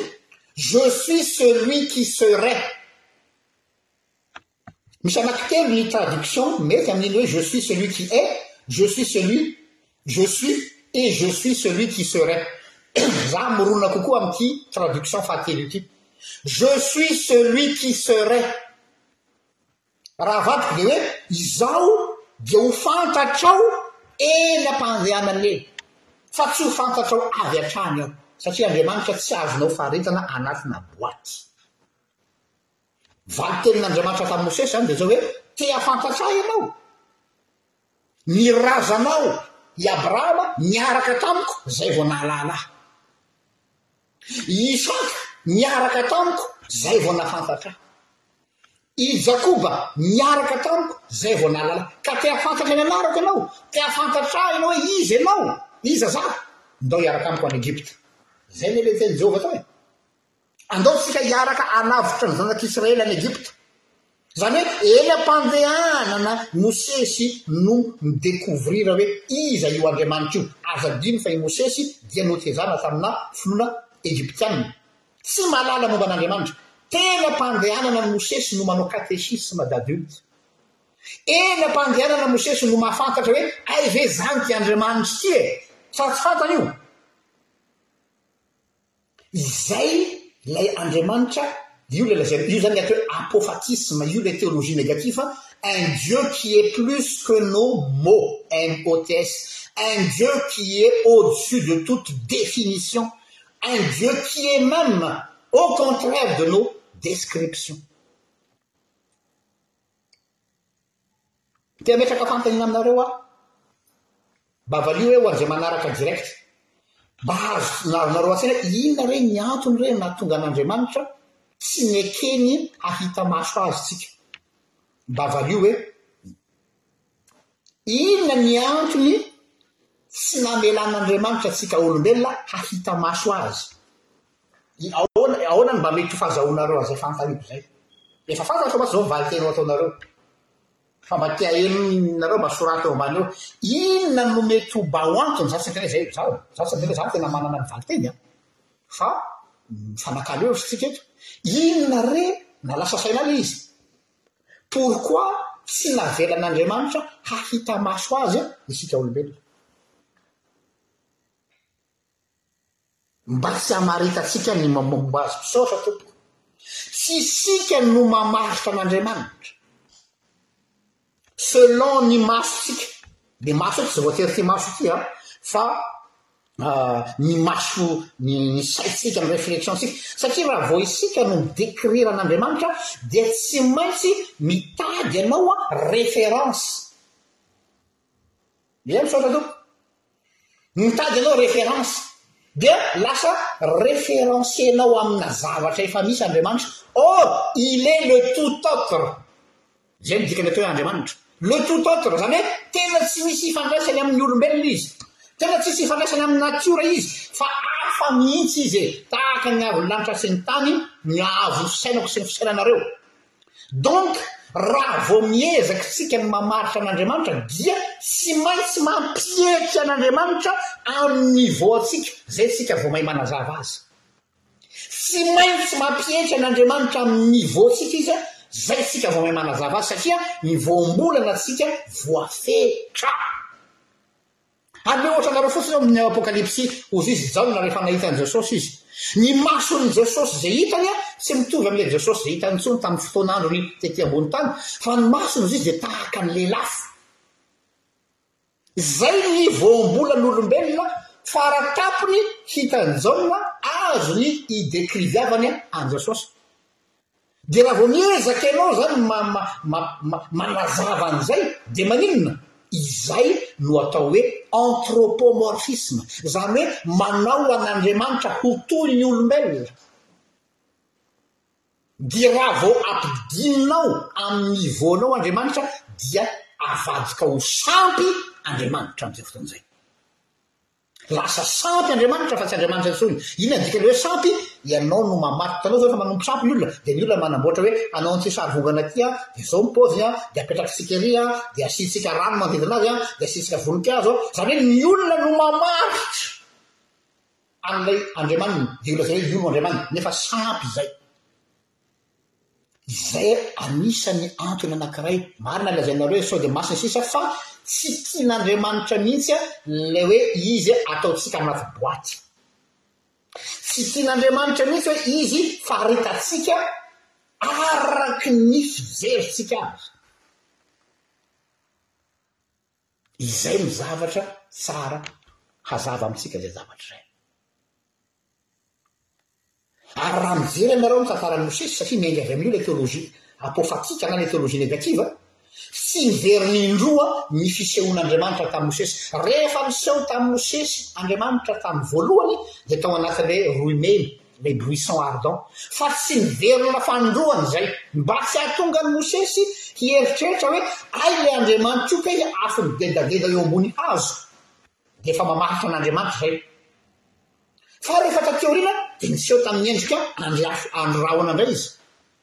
je suis celui qui serait misy amaky telo ny traduction mety amin'iny hoe je suis celui qui es je suis celui je suis et je suis celui qui serait za mirolona cokoa amity traduction fateloty je suis celui qui serait Raha avadiko dia hoe, Izaho dia ho fantatrao eny am-pandehanana eny, fa tsy ho fantatrao avy hatrany aho, satria Andriamanitra tsy azonao faritana anatina boaty. Valin-tenin'Andriamanitra tamin'i Mosesy izany dia izao hoe, Te hahafantatra ahy ianao? Ny razanao i Abrahama niaraka tamiko, izay vao nahalala ahy. I Isaka niaraka tamiko, izay vao nahafantatra ahy. I Jakoba niaraka tamiko, izay vao nahalala, ka te hahafantatra ny anarako ianao, te hahafantatra ahy ianao hoe iza ianao, iza za. Ndao hiaraka amiko any Egypta. Izay anie ilay nitenin'i Jehovah tao e. Andao isika hiaraka hanavotra ny zanak'Israely any Egypta. Izany hoe eny am-pandehanana Mosesy no mi-decouvrir hoe iza io Andriamanitra io. Aza adino fa i Mosesy dia notezana tamina finoana Egyptiana. Tsy mahalala momba an'Andriamanitra. Teny am-pandehanana ny Mosesy no manao catéchisme d'adulte. Eny am-pandehanana ny Mosesy no mahafantatra hoe hay ve izany ity Andriamanitra ity e! Sa tsy fantany io? Izay ilay Andriamanitra, io ilay lazaina, io izany ny atao hoe apophatisme, io ilay théologie négatif, un Dieu qui est plus que nos mots, MOTS, un Dieu qui est au-dessus de toute définition, Un Dieu qui est même au contraire de nos descriptions. Te hametraka fanontaniana aminareo aho. Mba valio hoe ho an'izay manaraka direct. Mba azonareo an-tsaina inona re ny antony re nahatonga an'Andriamanitra tsy nekeny hahita maso azy tsika. Mba valio hoe. Inona ny antony tsy namelan'Andriamanitra antsika olombelona hahita maso Azy? Ahoana ahoana no mba mety ho fahazahoanareo an'izay fanontaniako izay? Efa fantatro mantsy izao ny valin-teny ho ataonareo, fa mba te haheno nareo mba soraty eo ambany eo. Inona no mety ho mba ho antony? Izaho tsy handeha izay, izaho izaho tsy handeha, izaho tena manana ny valin-teny an, fa mifanakalo hevitra isika eto. Inona re na lasa saina ary izy? Pourquoi tsy navelan'Andriamanitra hahita maso azy isika olombelona? Mba tsy hamaritantsika ny momba azy. Misaotra tompoko. Tsy isika no mamaritra an'Andriamanitra. Selon ny masontsika. Ny maso eto tsy voatery ity maso ity an, fa ny maso ny ny saintsika ny réflexion tsika satria raha vao isika no mi-décrire an'Andriamanitra dia tsy maintsy mitady ianao a référence ie misaotra tompoko mitady ianao référence dia lasa référencenao amina zavatra efa misy Andriamanitra or il est le tout autre Izay no dikan'ny atao hoe Andriamanitra. Le tout autre, izany hoe tena tsy misy ifandraisany amin'ny olombelona izy. Tena tsisy ifandraisany amin'ny natiora izy fa hafa mihitsy izy e, tahaka ny haavon'ny lanitra sy ny tany, ny haavon'ny fisainako sy ny fisainanareo. Donc, raha vao miezaka isika ny mamaritra an'Andriamanitra dia tsy maintsy mampihetsika an'Andriamanitra amin'ny niveau antsika, izay isika vao mahay manazava azy. Tsy maintsy mampietry an'Andriamanitra amin'ny niveau tsika izy a, zay tsika vao mahay manazava azy satria ny voambolana tsika voafetra. Aleo ohatra anareo fotsiny ao amin'ny Apokalypsy ozizy Jaona rehefa nahita an'i Jesosy izy. Ny mason'i Jesosy izay hitany a, tsy mitovy amin'ilay Jesosy izay hitany intsony tamin'ny fotoan'androny tety ambony tany, fa ny mason'ozizy dia tahaka ny lelafo. Izay ny voambolan'olombelona faratapony hitan'i Jaona azony i-dekriviavany an'i Jesosy. Dia raha vao miezaka ianao izany ma, ma, ma, ma, manazava an'izay, dia maninona? Izay no atao hoe anthropomorphisme, izany hoe manao an'Andriamanitra ho toy ny olombelona. Dia raha vao ampidinao amin'ny niveau-nao Andriamanitra dia avadika ho sampy Andriamanitra amin'izay fotoana izay. Lasa sampy Andriamanitra fa tsy Andriamanitra intsony. Inona ny dikan'ny hoe sampy? Ianao no mamaky. Hitanao izao rehefa manompo sampy ny olona dia ny olona manamboatra hoe hanao an'ity sary vongana ity aho, dia izao ny paoziny aho, dia apetrakitsika ery aho, dia asiantsika rano manodidina azy, dia asiantsika voninkazo. Izany hoe ny olona no mamaritra an'ilay Andriamaniny dia ho lazaina hoe io no Andriamaniny, nefa sampy izay. Izay anisan'ny antony anankiray marina ny lazainareo hoe sao dia masina sisa fa tsy tian'Andriamanitra mihitsy ilay hoe izy ataontsika anaty boaty. Tsy tian'Andriamanitra mihitsy hoe izy faritantsika araka ny fijerintsika azy. Izay no zavatra tsara hazava amintsika izay zavatra izay. Ary raha mijery ianareo ny tantaran'i Mosesy, satria miainga avy amin'io ilay teolojia apôfatika na ilay teolojia negativa, tsy niverina indroa ny fisehoan'Andriamanitra tamin'i Mosesy. Rehefa niseho tamin'i Mosesy Andriamanitra tamin'ny voalohany, dia tao anatin'ilay roimena, les buissons ardents, fa tsy niverina fanindroany izay, mba tsy hahatonga an'i Mosesy hieritreritra hoe, Hay ilay Andriamaniko kay afo midedadeda eo ambony hazo, dia efa mamaritra an'Andriamanitra izay. Fa rehefa taty aoriana dia niseho tamin'ny endrika andry afo, andry rahona indray izy.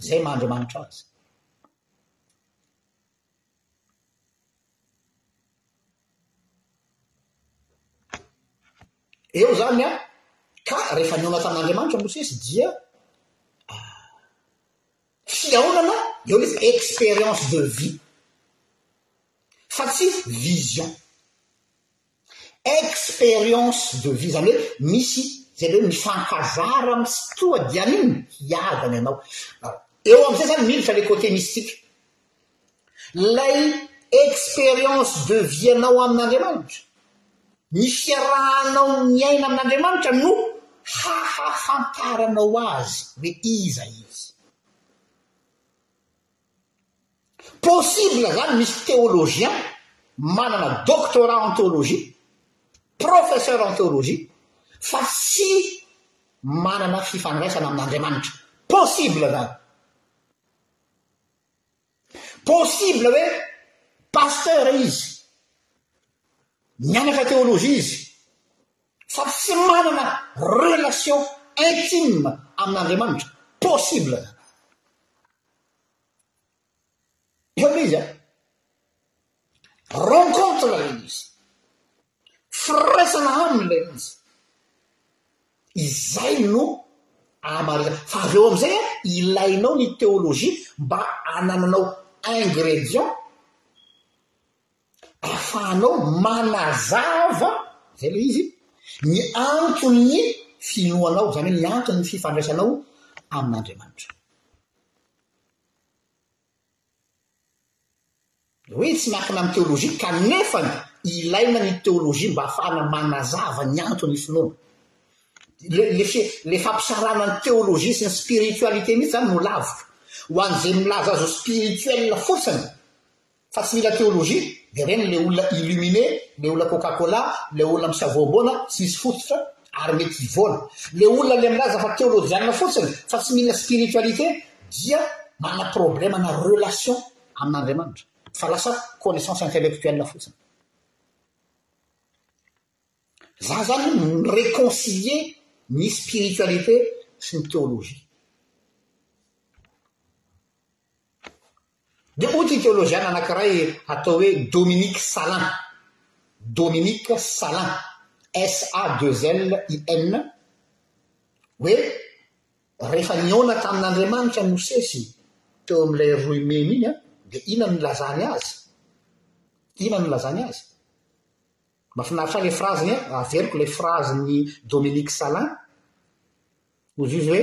Izay maha Andriamanitra azy. Eo izany an, ka rehefa nihaona tamin'Andriamanitra Mosesy dia fihaonana eo ilay izy, expérience de vie fa tsy vision. Expérience de vie, izany hoe misy izay atao hoe mifankazara amin'ny tsy toa dia ny inona? hiavany anao. Eo amin'izay izany miditra ilay côté mystique. Ilay expérience de vie anao amin'Andriamanitra, ny fiarahanao miaina amin'Andriamanitra no hahafantaranao Azy hoe iza Izy. Possible zany misy théologien manana doctorat en théologie, professeur en théologie fa tsy manana fifandraisana amin'Andriamanitra. Possible zany. Possible hoe pasteur izy, nianatra théologie izy, fa tsy manana relation intime amin'Andriamanitra possible zany eo le izy a rencontre le izy firaisana aminy le izy izay no ahamaritan fa avy eo am'izay a ilainao ny théologie mba anananao ingrédients Ahafahanao manazava, izay ilay izy, ny anton'ny finoanao, izany hoe ny anton'ny fifandraisanao amin'Andriamanitra. Hoe tsy miankina amin'ny teolojia kanefa ilaina ny teolojia mba hahafahana manazava ny anton'ny finoana. Le, le, le fampisarana ny teolojia sy ny spiritualité mihitsy izany no lavitra. Ho an'izay milaza azy ho spirituel fotsiny, Fa tsy mila théologie dia ireny ilay olona illuminé, ilay olona coca cola, ilay olona misavoamboana, tsy misy fototra ary mety hivoana. Ilay olona ilay milaza fa teolojianina fotsiny fa tsy mila spiritualité dia manana problème na relation amin'Andriamanitra fa lasa connaissance intellectuelle fotsiny. Za zany mi-réconcilier ny spiritualité sy ny théologie. Dia hoy ity teolojiana anankiray atao hoe Dominique Salin, Dominique Salin, S-A-deux-L-I-N, hoe rehefa nihaona tamin'Andriamanitra an'i Mosesy teo amin'ilay rohy mena iny an, dia inona no nilazany azy? Inona no nilazany azy? Mahafinaritra ahy ilay phrase-ny an, averiko ilay phrase-n'i Dominique Salin, hoy izy hoe,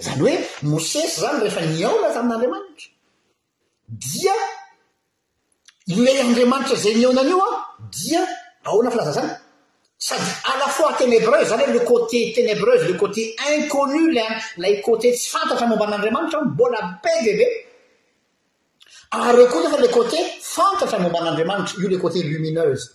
Izany hoe Mosesy izany rehefa nihaona tamin'Andriamanitra dia ilay Andriamanitra izay nihaonany io an dia ahoana filaza izany? Sady à la fois ténébreuse izany hoe le côté ténébreuse, le côté inconnu ilay côté tsy fantatra momba an'Andriamanitra mbola be dia be ary eo koa nefa le côté fantatra momba an'Andriamanitra io le côté lumineuse.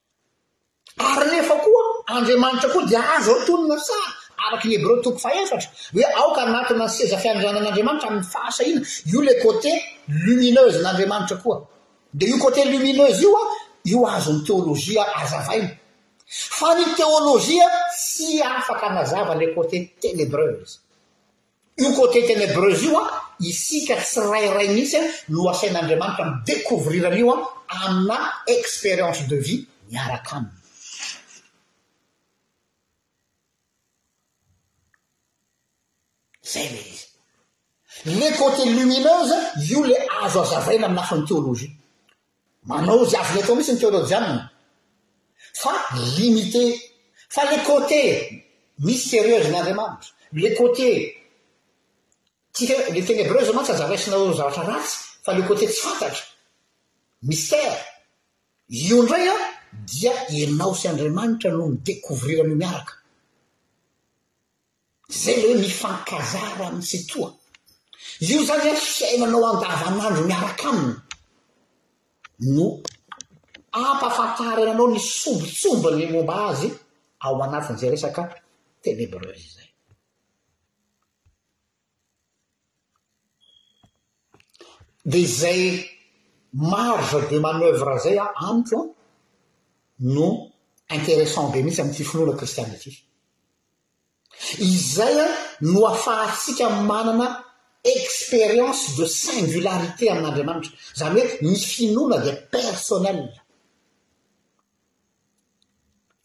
Ary nefa koa Andriamanitra koa dia azo atonina tsara, araka ny Hebreo toko fahefatra, hoe aoka hanatona ny seza fiandrianan'Andriamanitra amin'ny fahasahiana, io le côté lumineuse n'Andriamanitra koa. Dia io côté lumineuse io an, io azon'ny teolojia azavaina. Fa ny teolojia tsy afaka hanazava le côté ténébreuse. Io côté ténébreuse io an, isika tsirairay mihitsy an no asain'Andriamanitra mi découvrir an'io an amina expérience de vie miaraka aminy. Zay le izy. Le côté lumineuse, io le azo azavaina amina lafiny théologie. Manao izay azony atao mihitsy ny teolojianina fa limite fa le côté mystérieuse ny Andriamanitra, le côté tsy fe- le ténébreuse mantsy aza raisina ho zavatra ratsy fa le côté tsy fantatra, mystère, io indray an dia ianao sy Andriamanitra no mi-découvrir an'io miaraka. Zay le hoe mifankazara amin'i Tsitoha. Io zany an fiainanao andavanandro miaraka aminy no ampahafantarina anao ny sombintsombiny momba azy ao anatin'izay resaka tenebreuse izay. Dia izay marge de manoeuvre izay amiko no interessant be mihitsy amin'ity finoana kristiana ity. Izay no ahafahantsika manana expérience de singularité amin'Andriamanitra. Izany hoe ny finoana dia personnel.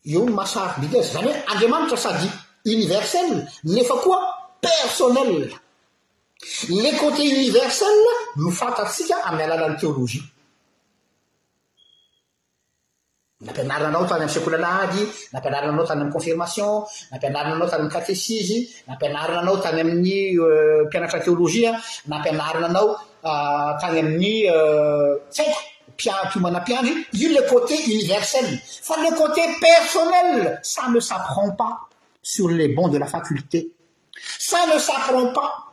Eo ny maha sarobidy azy, izany hoe Andriamanitra sady universel nefa koa personnel. Le côté universel no fantatsika amin'ny alalan'ny théologie. Nampianarinanao tany amin'ny sekoly alahady, nampianarinanao tany amin'ny confirmation, nampianarinanao tany amin'ny katesizy, nampianarinanao tany amin'ny mpianatra théologie, nampianarinanao tany amin'ny tsy haiko, meapien le côté universel fa le côté personnel ça ne s'apprend pas sur les bons de la faculté ça ne s'apprend pas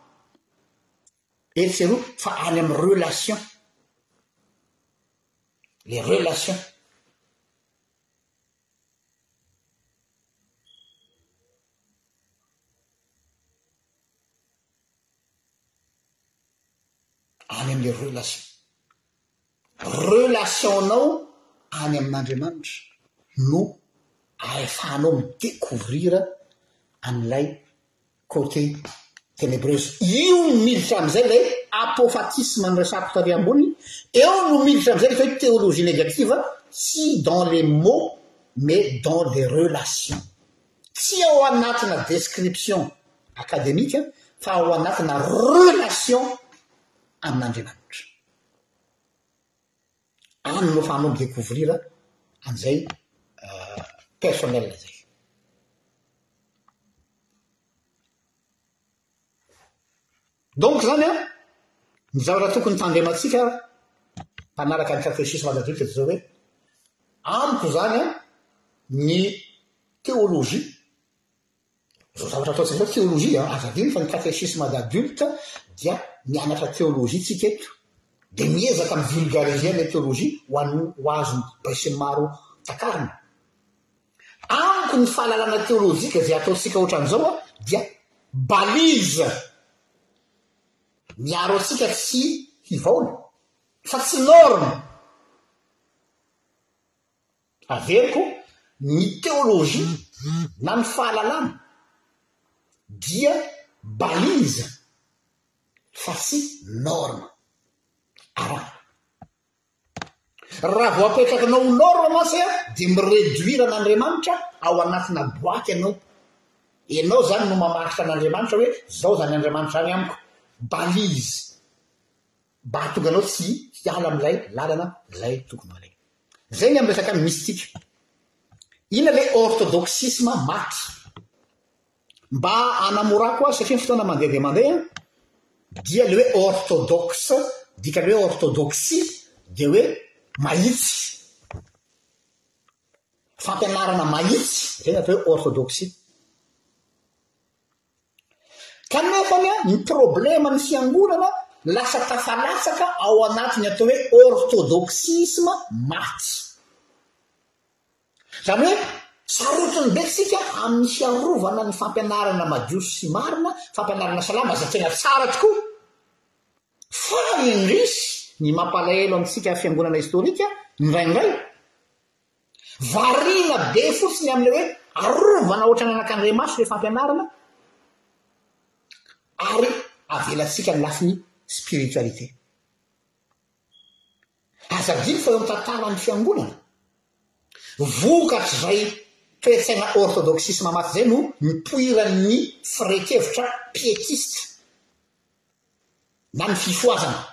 efa name relation les relations les elat Relation-nao any amin'Andriamanitra no ahefahanao mi découvrir an'ilay côté ténébreuse. Io no miditra amin'izay ilay apophatisme niresahako tary ambony, eo no miditra amin'izay ny hoe théologie négative, tsy dans les mots mais dans les relations. Tsy ao anatina description académique fa ao anatina relation amin'Andriamanitra. any no afahanao mi-decouvrir an'izay personnel izay. Donc zany an, ny zavatra tokony hitandremantsika mpanaraka ny catéchisme âge adulte dia zao hoe, amiko zany an, ny théologie, Izao zavatra ataontsika izao theologie an, aza adino fa ny catéchisme d'adulte dia mianatra theologie tsika eto dia miezaka mi vulgariser ilay theologie ho an ho azon besinimaro takarina. Amiko ny fahalalana theologique izay ataontsika otran'izao an dia balise miaro antsika tsy hivaona fa tsy norme. Averiko, ny teolojia na ny fahalalana dia balise fa tsy norme arahina. Raha vao apetrakinao ho norme mantsy dia mi-reduire an'Andriamanitra ao anatina boite ianao. Ianao izany no mamaritra an'Andriamanitra hoe izao izany Andriamanitra izany amiko. Balise. mba hahatonga anao tsy hiala amin'ilay lalana ilay tokony ho aleha. Izay ny amin'ny resaka mystique. Inona ilay orthodoxisme maty? Mba hanamorako azy satria ny fotoana mandeha dia mandeha dia ilay hoe orthodoxe, dikan'ny hoe orthodoxie dia hoe mahitsy. Fampianarana mahitsy, izay ny atao hoe orthodoxie. Kanefa anie ny problema ny fiangonana lasa tafalatsaka ao anatin'ny atao hoe orthodoxisme maty. Zany hoe sarotiny be tsika amin'ny fiarovana ny fampianarana madio sy marina, fampianarana salama izay tena tsara tokoa. Fa indrisy ny mampalahelo antsika fiangonana historika indraindray Variana be fotsiny amin'ilay hoe arovana ohatran'ny anakandriamaso ilay fampianarana ary avelantsika ny lafiny spiritualité. Aza adino fa eo amin'ny tantaran'ny fiangonana, vokatr'izay toe-tsaina orthodoxisme maty izay no nipoiran'ny fire-kevitra pietiste. na ny fifohazana.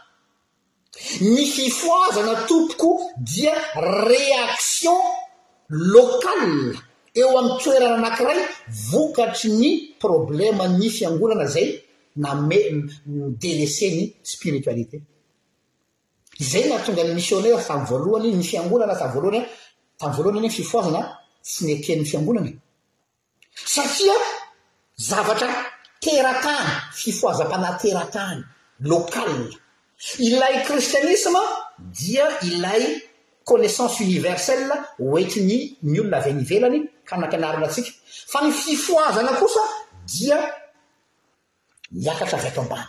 Ny fifohazana tompoko dia réaction locale eo amin'ny toerana anankiray vokatry ny problème ny fiangonana izay name délaissé ny spiritualité. Izay no nahatonga ny missionnaire tamin'ny voalohany, ny fiangonana tamin'ny voalohany, tamin'ny voalohany anie ny fifohazana tsy neken'ny fiangonana e. Satria zavatra teratany, fifohazam-panahy teratany, local. Ilay kristianisma dia ilay connaissance universelle ho entin'ny ny olona avy any ivelany ka nampianarina antsika. Fa ny fifohazana kosa dia miakatra avy ato ambany.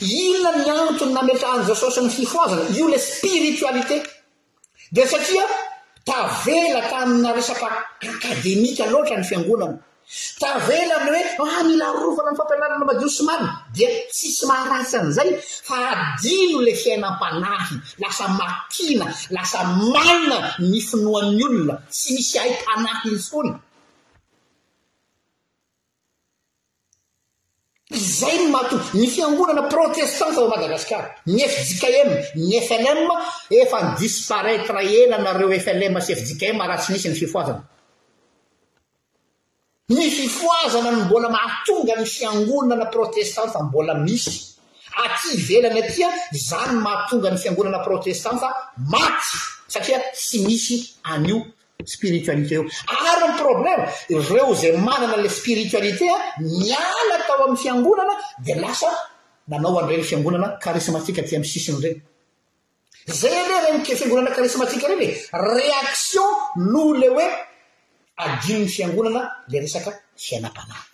Inona ny antony nametrahan'i Jesosy ny fifohazana? Io ilay spiritualité. Dia satria tavela tamina resaka akademika loatra ny fiangonana. Tavela amin'ny hoe ah mila arovana ny fampianarana madio sy marina. Dia tsisy maharatsy an'izay fa adino ilay fiainam-panahy, lasa matina, lasa maina ny finoan'ny olona, tsy misy aim-panahy intsony. Izay no mahatonga ny fiangonana protestanta ao Madagasikara, ny fjkm, ny FLM efa disparaître ela nareo FLM sy fjkm raha tsy nisy ny fifohazana. Ny fifohazana no mbola mahatonga ny fiangonana protestanta mbola misy aty ivelany aty a, izany no mahatonga ny fiangonana protestanta maty satria tsy misy an'io spiritualité eo ary ny problème ireo izay manana le spiritualité niala tao amin'ny fiangonana dia lasa nanao an'ireny fiangonana karismatika aty amin'ny sisiny ireny zay anie ireny fiangonana karismatika ireny e réaction noho le hoe adinon'ny fiangonana le resaka fiainam-panahy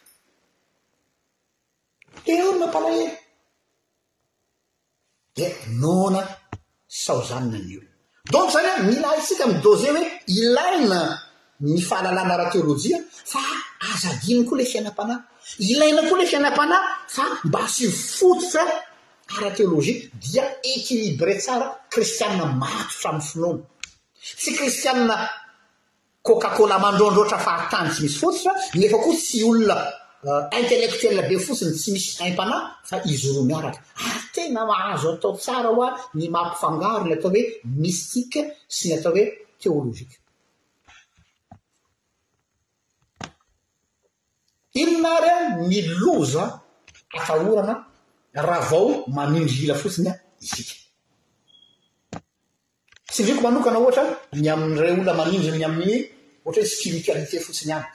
tena hoe mampalahelo dia noana saozanina ny olona. Donc izany hoe mila haintsika mi-doser hoe ilaina ny fahalalana ara-teolojia fa aza adino koa ilay fiainam-panahy. Ilaina koa ilay fiainam-panahy fa mba asio fototra ara-teolojia dia équilibré tsara kristiana matotra amin'ny finoana. Tsy kristiana. Coca Cola mandrondrotra fahatany tsy misy fototra nefa koa tsy olona intellectuel be fotsiny tsy misy aim-panahy fa izy roa miaraka ary tena mahazo atao tsara hoa ny mampifangaro ny atao hoe mystique sy ny atao hoe théologique. Inona ary an ny loza atahorana raha vao mamindry ila fotsiny isika? Tsindriako manokana ohatra ny amin'ireo olona manindry ny amin'ny ohatra hoe spiritualité fotsiny ihany.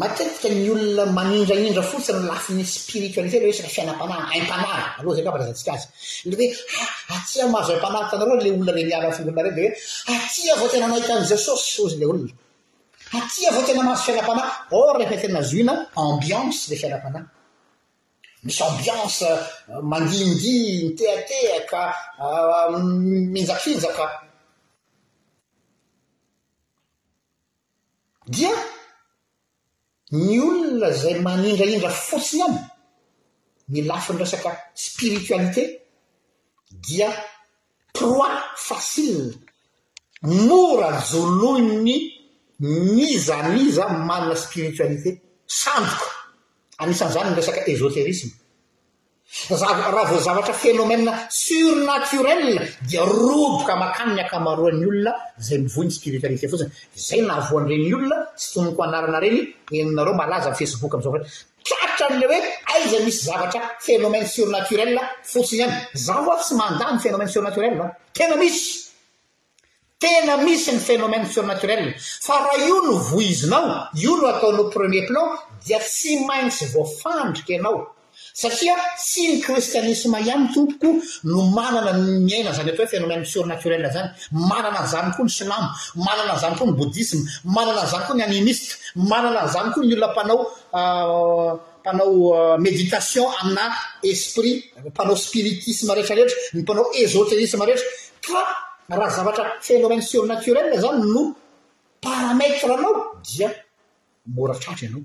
Matetika ny olona manindraindra fotsiny ny lafiny spiritualité ilay resaka fiainam-panahy, aim-panahy aloha izay angamba no azontsika azy. Ilay hoe ah, aty aho mahazo aim-panahy, hitanareo ilay olona ilay miala am-fongolona ireny dia hoe aty aho vao tena nahita an'i Jesosy, hozy ilay olona. Aty aho vao tena mahazo fiainam-panahy, or efa tena zohina ambiance ilay fiainam-panahy. misy ambiance mandihindihy, mitehatehaka, mihinjakinjaka, dia ny olona izay manindrahindra fotsiny any ny lafiny resaka spiritualité dia Trois facile, mora joloin'ny n'iza n'iza manana spiritualité, sandoka, anisan'izany ny resaka esoterisme. Za raha vao zavatra phénomène surnaturel dia roboka makany ny ankamaroan'ny olona izay mivoy ny spiritualité fotsiny, izay nahavoan'ireny olona tsy tononiko anarana ireny henonareo malaza amin'ny facebook amin'izao fotoana. Tratry an'ilay hoe aiza misy zavatra phénomène surnaturel fotsiny ihany. Za ho'a tsy mandà ny phénomène surnaturel a. Tena misy. Tena misy ny phénomène surnaturel. Fa raha io no voizinao, io no ataonao premier plan dia tsy maintsy voafandrika ianao. Satria tsy ny kristianisma ihany tompoko no manana ny miaina an'izany atao hoe phénomène surnaturel izany. Manana an'izany koa ny silamo, manana an'izany koa ny bouddhisme, manana an'izany koa ny animiste, manana an'izany koa ny olona mpanao mpanao meditation amina esprit, mpanao spiritisme rehetra rehetra, ny mpanao esoterisme rehetra, ka raha zavatra phénomène surnaturel zany no paramètre nao dia mora tratra ianao.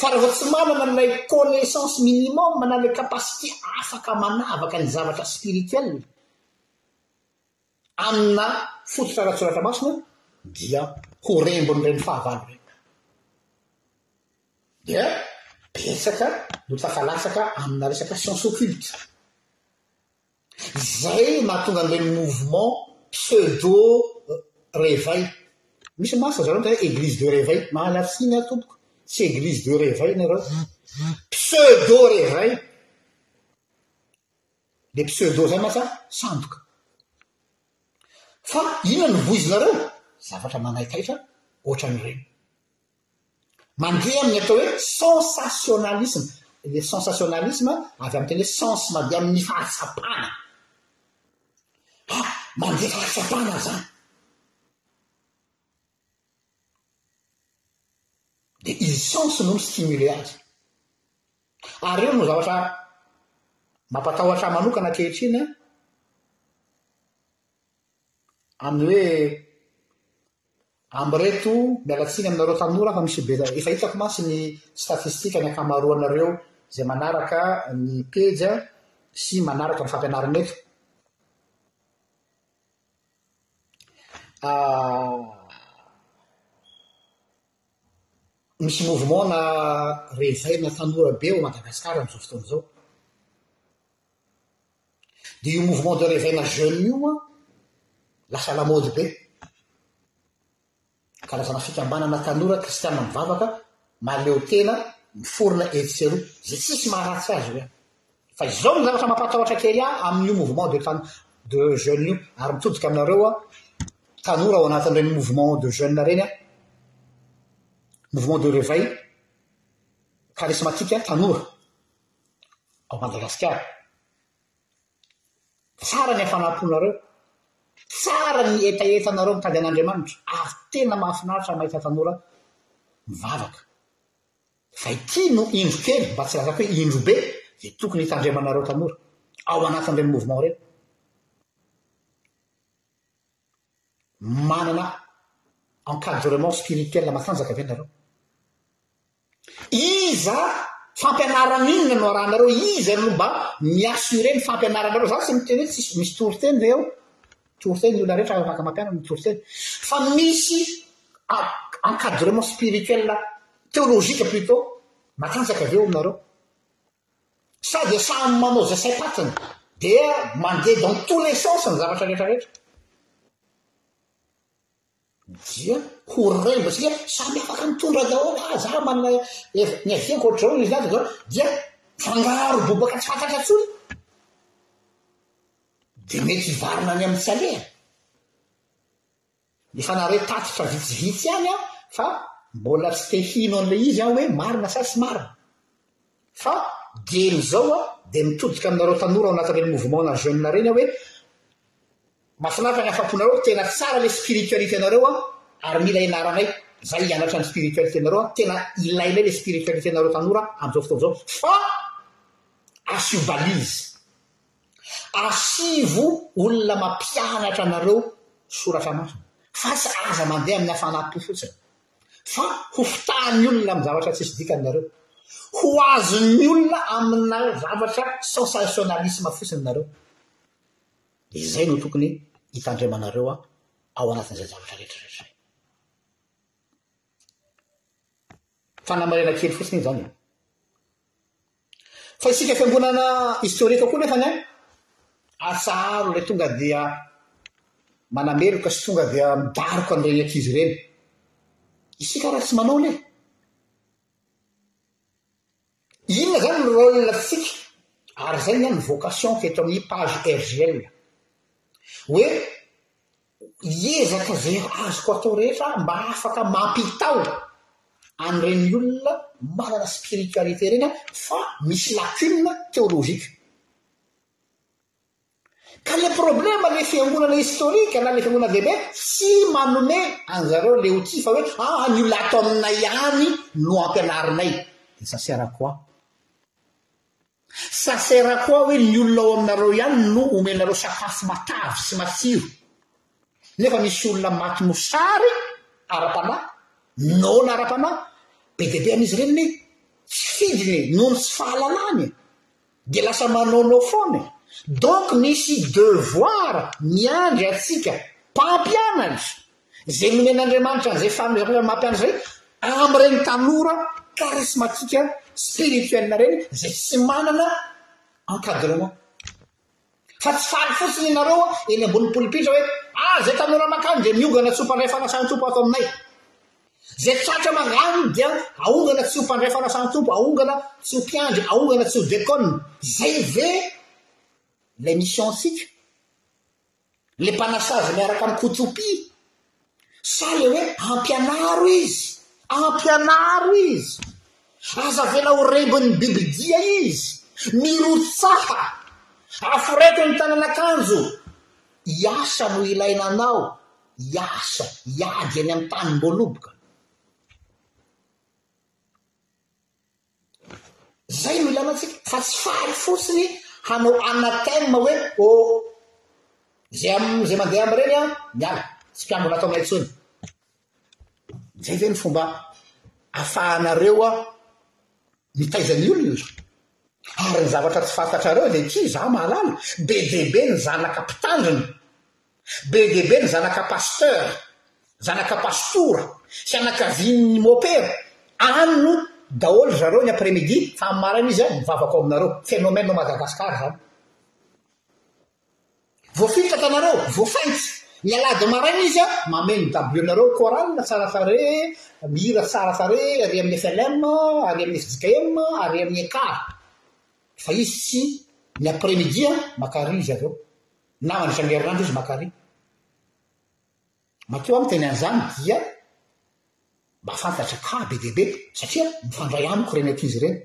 Fa raha vao tsy manana ilay connaissance minimum na le capacité afaka manavaka ny zavatra spirituel, Amina fototra ara-tsoratra masina dia ho rembin'ireny fahavalo ireny. Dia betsaka no tafalatsaka amina resaka science occulte. Izay mahatonga an'ireny mouvement pseudo réveil. Misy mantsy ry zareo miteny hoe église de réveil. Mahalala tsiny aho tompoko, tsy église de réveil nareo. Pseudo réveil. Le pseudo zay mantsy sandoka. Fa inona no voizinareo? Zavatra manaitaitra ohatran'ireny. Mandeha amin'ny atao hoe sensationalisme. Le sensationalisme avy amin'ny teny hoe sens, mandeha amin'ny fahatsapana. Ha, mandeha fahatsapana zany. Dia i sens no mi-stimuler azy. Ary io no zavatra mampatahotra ahy manokana ankehitriny an, amin'ny hoe amin'ireto, miala tsiny aminareo tanora aho fa misy be, efa hitako mantsy ny statistika ny ankamaroanareo izay manaraka ny pejy sy manaraka ny fampianarana eto. Misy mouvement na réveil na tanora be ao Madagascar amin'izao fotoana izao. Dia io mouvement de réveil na jeune io an, lasa lamaody be. Karazana fikambanana tanora kristiana mivavaka mahaleo tena miforona etsy sy eroa, izay tsisy maharatsy azy hoe. Fa izao no zavatra mampatahotra kely ahy amin'io mouvement de tan de jeunes io, ary mitodika aminareo tanora ao anatin'ireny mouvement de jeunes ireny aho, mouvement de réveil charismatique tanora ao Madagasikara. Tsara ny hafanam-ponareo, tsara ny hetahetanareo mitady an'Andriamanitra, ary tena mahafinaritra ny mahita tanora mivavaka. Fa ity no indro kely, mba tsy lazako hoe indro be, dia tokony hitandremanareo tanora, ao anatin'ireny mouvement ireny. Manana encadrement spirituel matanjaka ve nareo? Iza fampianarana inona no arahanareo? Iza no mba mi-assurer ny fampianaranareo? Za tsy miteny hoe tsisy misy toriteny ve ao? Toriteny ny olona rehetra afaka mampianatra ny toriteny. Fa misy encadrement spirituel, théologique plutôt, matanjaka ve ao aminareo? Sady asahany manao izay saim-patiny dia mandeha dans tous les sens ny zavatra rehetra rehetra dia ho rembo isika samy afaka mitondra daholo ah za manana ev- ny aviako ohatr'izao ny izy laza zao dia fangaro bobaka tsy fantatra intsony dia mety hivarina any amin'ny tsy alehany Nifanare tatitra vitsivitsy ihany aho fa mbola tsy te hino an'ilay izy aho hoe marina sa tsy marina. Fa dieny izao aho dia mitodika aminareo tanora ao anatin'ireny mouvement na jeune ireny aho hoe mahafinaritra ny hafaponareo, tena tsara ilay spiritualité nareo an, ary mila ianaranay izay hianatra ny spiritualité nareo an, tena ilainay ilay spiritualité nareo tanora amin'izao fotoana izao, fa asio balise. Asivo olona mampianatra anareo soratra masina fa tsy aza mandeha amin'ny hafanam-po fotsiny fa ho fitahan'ny olona amin'ny zavatra tsisy dikany nareo. Ho azon'ny olona amina zavatra sensationalisme fotsiny nareo. Izay no tokony hitandremanareo an ao anatin'izay zavatra rehetra rehetra izay. Fanamarena kely fotsiny izany. Fa isika fiangonana historique koa nefany an, atsaharo ilay tonga dia manameloka sy tonga dia midaroka an'ireny ankizy ireny. Isika ary tsy manao anie. Inona izany ny rôle antsika? Ary izay ny an ny vocation eto amin'ny page RGL. Hoe Hiezaka izay azoko atao rehetra mba afaka mampitaho an'ireny olona manana spiritualité ireny aho fa misy lacune théologique. Ka le problème le fiangonana historique na le fiangonana vebe tsy manome anzareo le outil fa hoe ah ny olona ato aminay ihany no ampianarinay. Dia ça sert à quoi? Ça sert à quoi hoe ny olona ao aminareo ihany no omenareo sakafo matavy sy matsiro nefa misy olona maty mosary ara-panahy, noana ara-panahy, be dia be amin'izy ireny ny tsy fidiny e, noho ny tsy fahalalany e, dia lasa manaonao foana e, donc misy devoir miandry antsika mpampianatra. izay nomen'Andriamanitra an'izay fanomezam-pitiavana maha-mpianatra izay amin'ireny tanora karismatika spirituel ireny izay tsy manana encadrement. Fa tsy faly fotsiny ianareo eny ambony polipitra hoe ah izay tanora makany dia miongana tsy ho mpandray fanasan'ny tompo ato aminay. Izay tratra mankany dia aongana tsy ho mpandray fanasan'ny tompo, aongana tsy ho mpiandry, aongana tsy ho dekona. Izay ve ilay mission-tsika? le mpanasazy miaraka am kotsopy sa le hoe ampianaro izy ampianaro izy aza avela ho rembin'ny bibidia izy mirotsaha aforeto ny tananakanjo iasa no ilaina anao iasa iady any am tanimboaloboka Zay no ilana antsika fa tsy faly fotsiny hanao anathème hoe oh zay am zay mandeha am reny an miala tsy mpiambina ato aminay tsony zay ve no fomba afahanareo an mitaiza ny olona ary ny zavatra tsy fantatrareo dia ity za mahalala be dia be ny zanaka mpitandrina Be dia be ny zanaka pasteur, zanaka pastora, sy anakavian'ny mopera, any no daholo zareo ny après midi fa amin'ny maraina izy mivavaka ao aminareo, phénomène Madagascar izany. Voafiltraka anareo, voafainty, ny alahady maraina izy mameno dabilio anareo, chorale tsara tarehy, mihira tsara tarehy ary amin'ny FLM, ary amin'ny fjkm, ary amin'ny Ecart, fa izy tsy, ny après midi maka ry izy avy eo. Namany isan'ny herinandro izy maka aria. Matoa aho miteny an'izany dia mba fantatra kah be dia be satria mifandray amiko ireny ankizy ireny.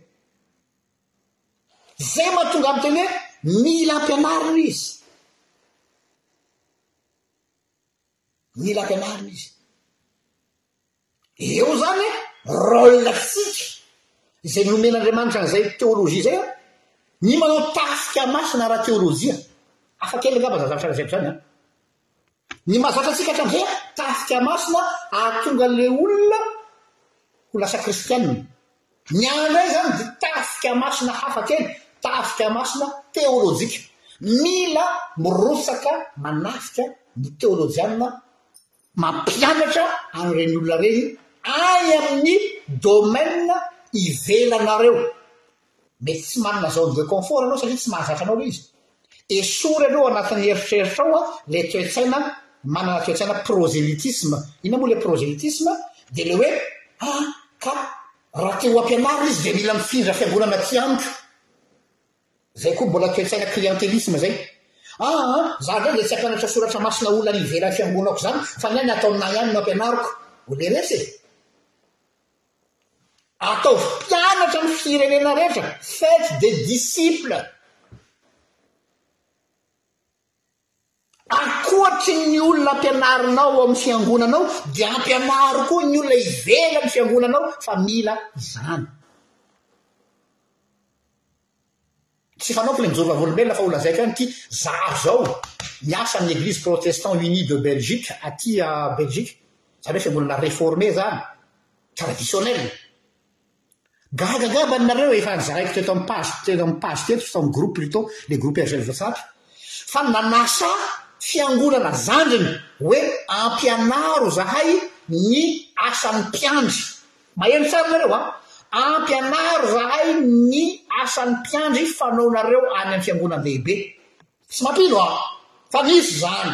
Izay mahatonga ahy miteny hoe mila ampianarina izy. Mila ampianarina izy. Eo izany an, rôle tsika izay nomen'Andriamanitra an'izay teôlôjia izay an, ny manao tafika masina ara-teôlôjia, hafa kely angamba izany zavatra lazaiko izany an. Ny mahazatra antsika hatramin'izay an, tafika masina ahatonga an'ilay olona ho lasa kristiana. Ny anay izany dia tafika masina hafa kely, tafika masina teôlôjika. Mila mirotsaka manafika ny teôlôjiana Mampianatra an'ireny olona ireny any amin'ny domaine ivelanareo. Mety tsy manana zone de confort ianao satria tsy mahazatra anao ilay izy. Esory aloha anatin'ny eritreritrao ilay toe-tsaina manana toe-tsaina prosélytisme. Inona moa ilay prosélytisme? Dia ilay hoe ah ka raha te ho ampianarina izy dia mila mifindra fiangonana aty amiko. Zay koa mbola toetsaina clientelisme zay. Ah ah, za ndray dia tsy hampianatra soratra masina olona any ivelan'ny fiangonako zany fa ny ahy ny ataon'na ihany no ampianariko. O le resy e! Ataovy mpianatra ny firenena rehetra, faites des disciples. Ankoatry ny olona ampianarinao ao amin'ny fiangonanao dia ampianaro koa ny olona ivelan'ny fiangonanao fa mila izany. Tsy fanaoko ilay mijoro vavolombelona fa ho lazaiko ihany ity, zaho izao miasa amin'ny Église Protestant Unie de Belgique aty Belgique, izany hoe fiangonana réformé izany, traditionnel. Gaga angamba ny nareo efa nozaraiko teto amin'ny page teto amin'ny page teto sy tao amin'ny groupe plutôt le groupe RGL WhatsApp fa nanasa fiangonana zandriny hoe ampianaro zahay ny asan'ny mpiandry. Maheno tsara nareo a! Ampianaro zahay ny asan'ny mpiandry fanaonareo any amin'ny fiangonan-dehibe. Tsy mampino aho fa misy zany.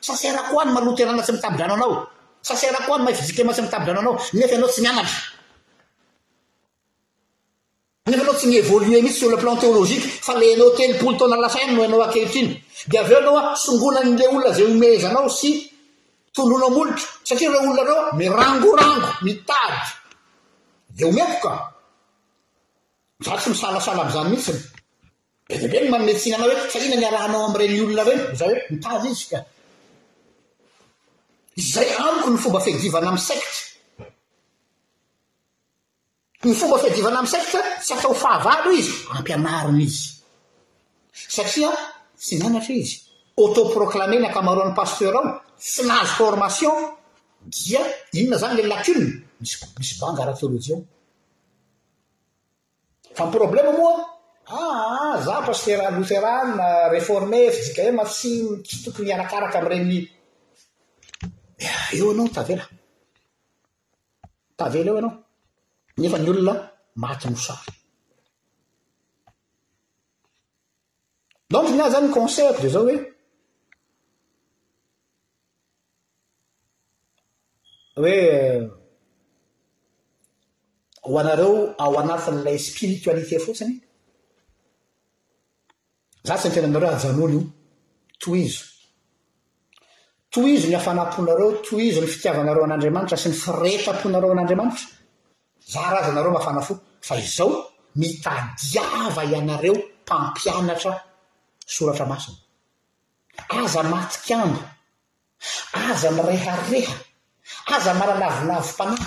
Sasera koa ny maloto ianana tsy mitabi-drano anao. Sasera koa ny may fijikema tsy mitabi-drano anao nefa ianao tsy nianatra. Nefa ianao tsy ni-evoluer mihitsy sur le plan théologique fa le ianao telopolo taona lasa ihany no ianao ankehitriny. Dia avy eo ianao songoina an'ilay olona izay omehezanao sy tondroinao molotra satria ireo olona ireo mirangorango, mitady dia omeko ka! Izaho tsy misalasala amin'izany mihitsy. Be dia be ny manome tsiny anao hoe fa inona ny iarahanao amin'ireny olona ireny? Izay hoe mitady izy ka. Izay amiko ny fomba fiadivana amin'ny secte. Ny fomba fiadivana amin'ny secte tsy atao fahavalo izy, ampianarina izy. Satria tsy nanatra izy. Autoproclamé ny ankamaroan'ny pasteur ao, tsy nahazo formation dia inona izany ilay lacune? Misy misy banga ara-theologie ao. Fa ny problème moa aa za pasitera loterana, reforme, fjkm fsy ny tsy tokony hiarakaraka amin'ireny eo ianao tavela tavela eo ianao nefa ny olona maty mosary. Donc ny ahy zany conseillako dia zao hoe hoe ho anareo ao anatin'ilay spiritualité fotsiny za tsy antena anareo ajanolo io tohizo Tohizo ny hafana-ponareo, tohizo ny fitiavanareo an'Andriamanitra sy ny firehetam-ponareo an'Andriamanitra, zara azy ianareo mafana fo, fa izao, mitadiava ianareo mpampianatra soratra masina. Aza matikambo, aza mirehareha, aza manalavilavi-panahy,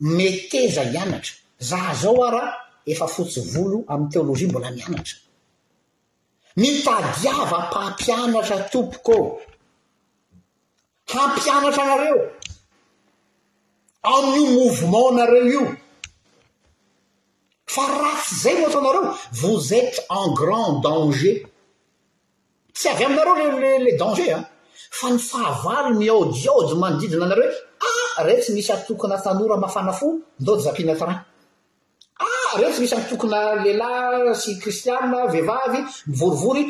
meteza hianatra. Za zao ara efa fotsy volo amin'ny teolojia mbola mianatra. Mitadiava mpampianatra tompoko ô. Hampianatra anareo amin'io mouvement nareo io. Fa raha tsy zay no ataonareo, vous etes en grand danger. Tsy avy aminareo le le le danger an. Fa ny fahavalo mihaodihaody manodidina anareo hoe ah retsy misy atokona tanora mafana fo ndao japiana train. Ah! Reo tsy misy ampitokona lehilahy sy kristiana, vehivavy, mivorivory,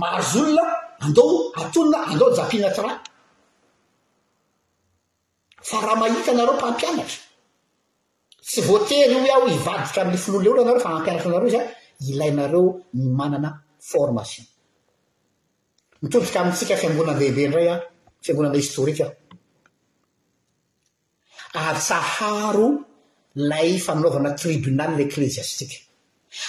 mahazo olona, andao atonina, andao japina tra. Fa raha mahita anareo mpampianatra, tsy voatery hoy aho hivadika amin'ny filoha leolona nareo fa hampianatra anareo izy an, ilainareo ny manana formation. Mitodika amintsika fiangonan-dehibe indray aho, fiangonana historique aho. Atsaharo lay fanaovana tribunal eklesiastika.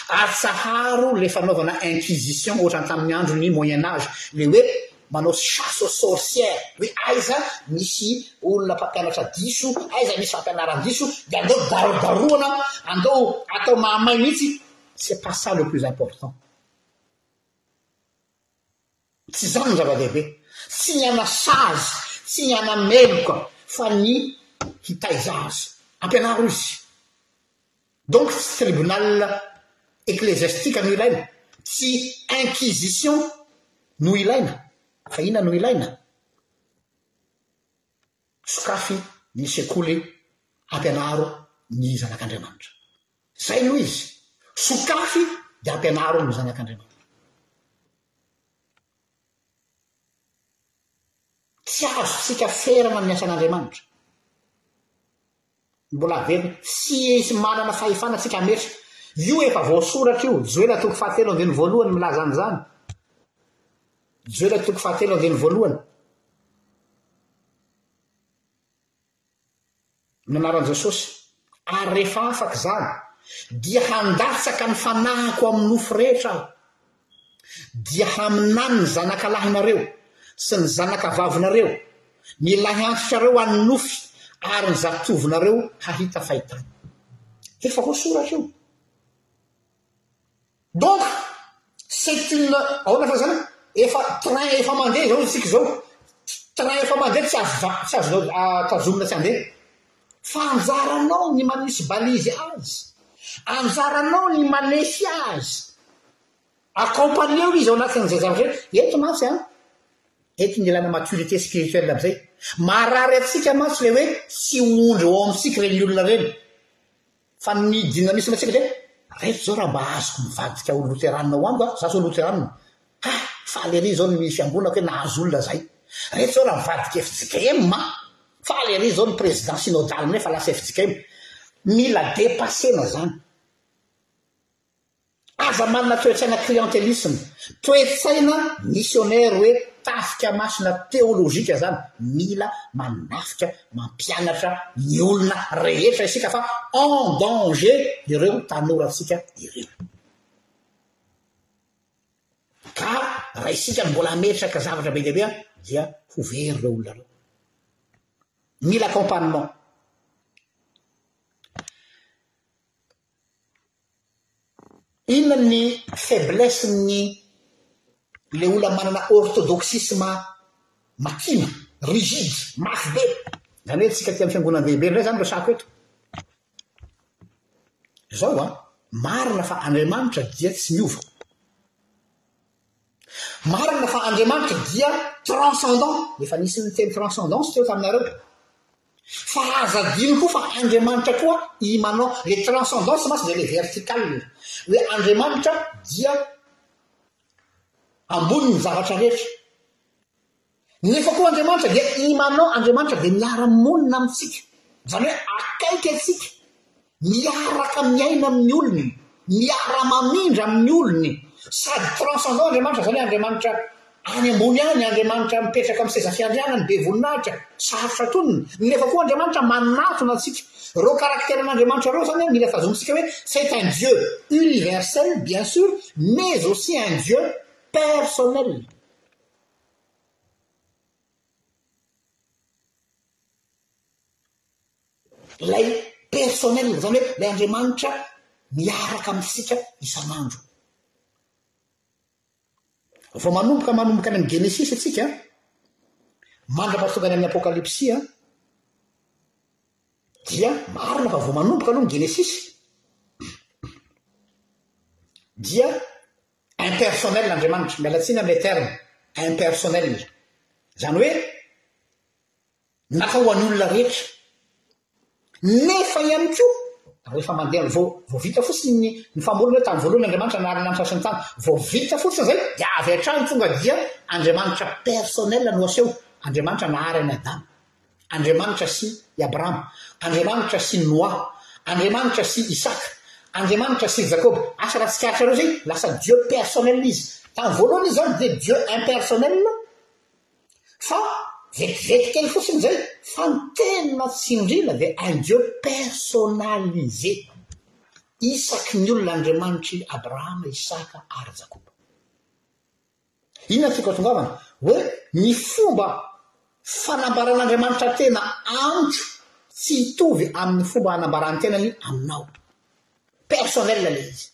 Atsaharo le fanaovana inquisition ohatran tamin'ny andron'ny moyen age, le hoe manao chasse aux sorcières hoe aiza misy olona mpampianatra diso, aiza misy fampianaran-diso de andao darodaroana, andao atao mahamay mihitsy, c'est pas ça le plus important. Tsy izany no zava-dehibe. Tsy ny hanasazy, tsy ny hanameloka, fa ny hitaiza azy. Ampianaro izy. Donc tsy tribunal ecclesiastique no ilaina, tsy inquisition no ilaina, fa inona no ilaina? Sokafy ny sekoly ampianaro ny zanak'Andriamanitra. Izay no izy. Sokafy dia ampianaro ny zanak'Andriamanitra. Tsy azontsika ferana ny asan'Andriamanitra. Mbola averina, tsy hisy manana fahefana antsika hametra. Io efa voasoratra io, Joela toko fahatelo andininy voalohany milaza an'izany. Joela toko fahatelo andininy voalohany. ny anaran'i Jesosy, ary rehefa afaka izany, dia handatsaka ny fanahiko amin'ny nofo rehetra aho, dia haminany ny zanakalahinareo sy ny zanakavavinareo, ny ilahiantrikareo an'ny nofy, ary ny zatovinareo hahita fahitana. Efa voasoratra io. Donc c'est une ahoana fa zany efa train efa mandeha izao isika izao train efa mandeha tsy azo za tsy azo tazomina tsy handeha fa anjaranao ny manisy balise azy anjaranao ny manefy azy accompagner eo izy ao anatin'izay zavatra hoe eto mantsy an eto ny ilana maturité spirituelle amizay marary antsika mantsy le hoe tsy ondry ao amintsika ireny olona ireny Fa ny dina misy amintsika dia, Raiso izao raha mba azoko mivadika ho loteranina ao amiko an, za zao loteranina, ha, faly ery izao ny fiangonako hoe nahazo olona zay. Raiso izao raha mivadika FJKM an, faly ery izao ny président synodale-nay fa lasa FJKM. Mila dépasser-na izany. Aza manana toe-tsaina clientelisme, toe-tsaina missionnaire hoe tafika masina teolojika zany, mila manafika, mampianatra ny olona rehetra isika fa en danger ireo tanorantsika ireo. Ka raha isika no mbola hametraka zavatra be dia be dia ho very ireo olona ireo. Mila accompagnement. Inona ny faiblesse ny le olona manana orthodoxisme makina, rigide, mafy be, zany hoe tsika aty am fiangonandehibe ndray zany resako eto, zao an, marina fa Andriamanitra dia tsy miova, Marina fa Andriamanitra dia transcendant, efa nisy ny teny transcendance teo taminareo. Fa aza adino koa fa Andriamanitra koa immanent. Le transcendance mantsy dia le vertical, hoe Andriamanitra dia ambony ny zavatra rehetra. Nefa koa Andriamanitra dia imanao, Andriamanitra dia miara-monina amintsika, izany hoe akaiky antsika, miaraka miaina amin'ny olony, miara-mamindra amin'ny olony, sady transcendant Andriamanitra, izany hoe Andriamanitra any ambony any, Andriamanitra mipetraka amin'ny seza fiandrianany, be voninahitra, sarotra tonina, nefa koa Andriamanitra manatona antsika. Ireo karakteran'Andriamanitra ireo izany mila fazonintsika hoe c'est un Dieu universel bien sûr mais aussi un Dieu personnel. Ilay personnel, izany hoe ilay Andriamanitra miaraka amintsika isan'andro. Vao manomboka manomboka any amin'ny Genesisy antsika, mandrapa tonga any amin'ny Apokalypsy, dia marina fa vao manomboka aloha ny Genesisy, dia impersonnel Andriamanitra, miala tsiny amin'ilay terme impersonnel, izany hoe natao ho an'ny olona rehetra, nefa ihany koa rehefa mandeha vao vao vita fotsiny ny ny famorona hoe tamin'ny voalohany Andriamanitra nahary ny lanitra sy ny tany, vao vita fotsiny izay dia avy hatrany tonga dia Andriamanitra personnel no aseho, Andriamanitra nahary an'i Adama. Andriamanitra sy i Abrahama, Andriamanitra sy Noa, Andriamanitra sy Isaka, Andriamanitra sy Jakob, asa raha tsikaritra reo zay lasa Dieu personnel izy, tany voalohany izy zany dia Dieu impersonnel fa vetivety kely fotsiny zay fa ny tena tsindrina dia un Dieu personnalisé isaky ny olona Andriamanitry Abrahama, Isaka ary Jakoba. Inona ny fikatongavana? Hoe ny fomba fanambaran'Andriamanitra tena amiko tsy hitovy amin'ny fomba anambarany tenany aminao. Personnel ilay izy.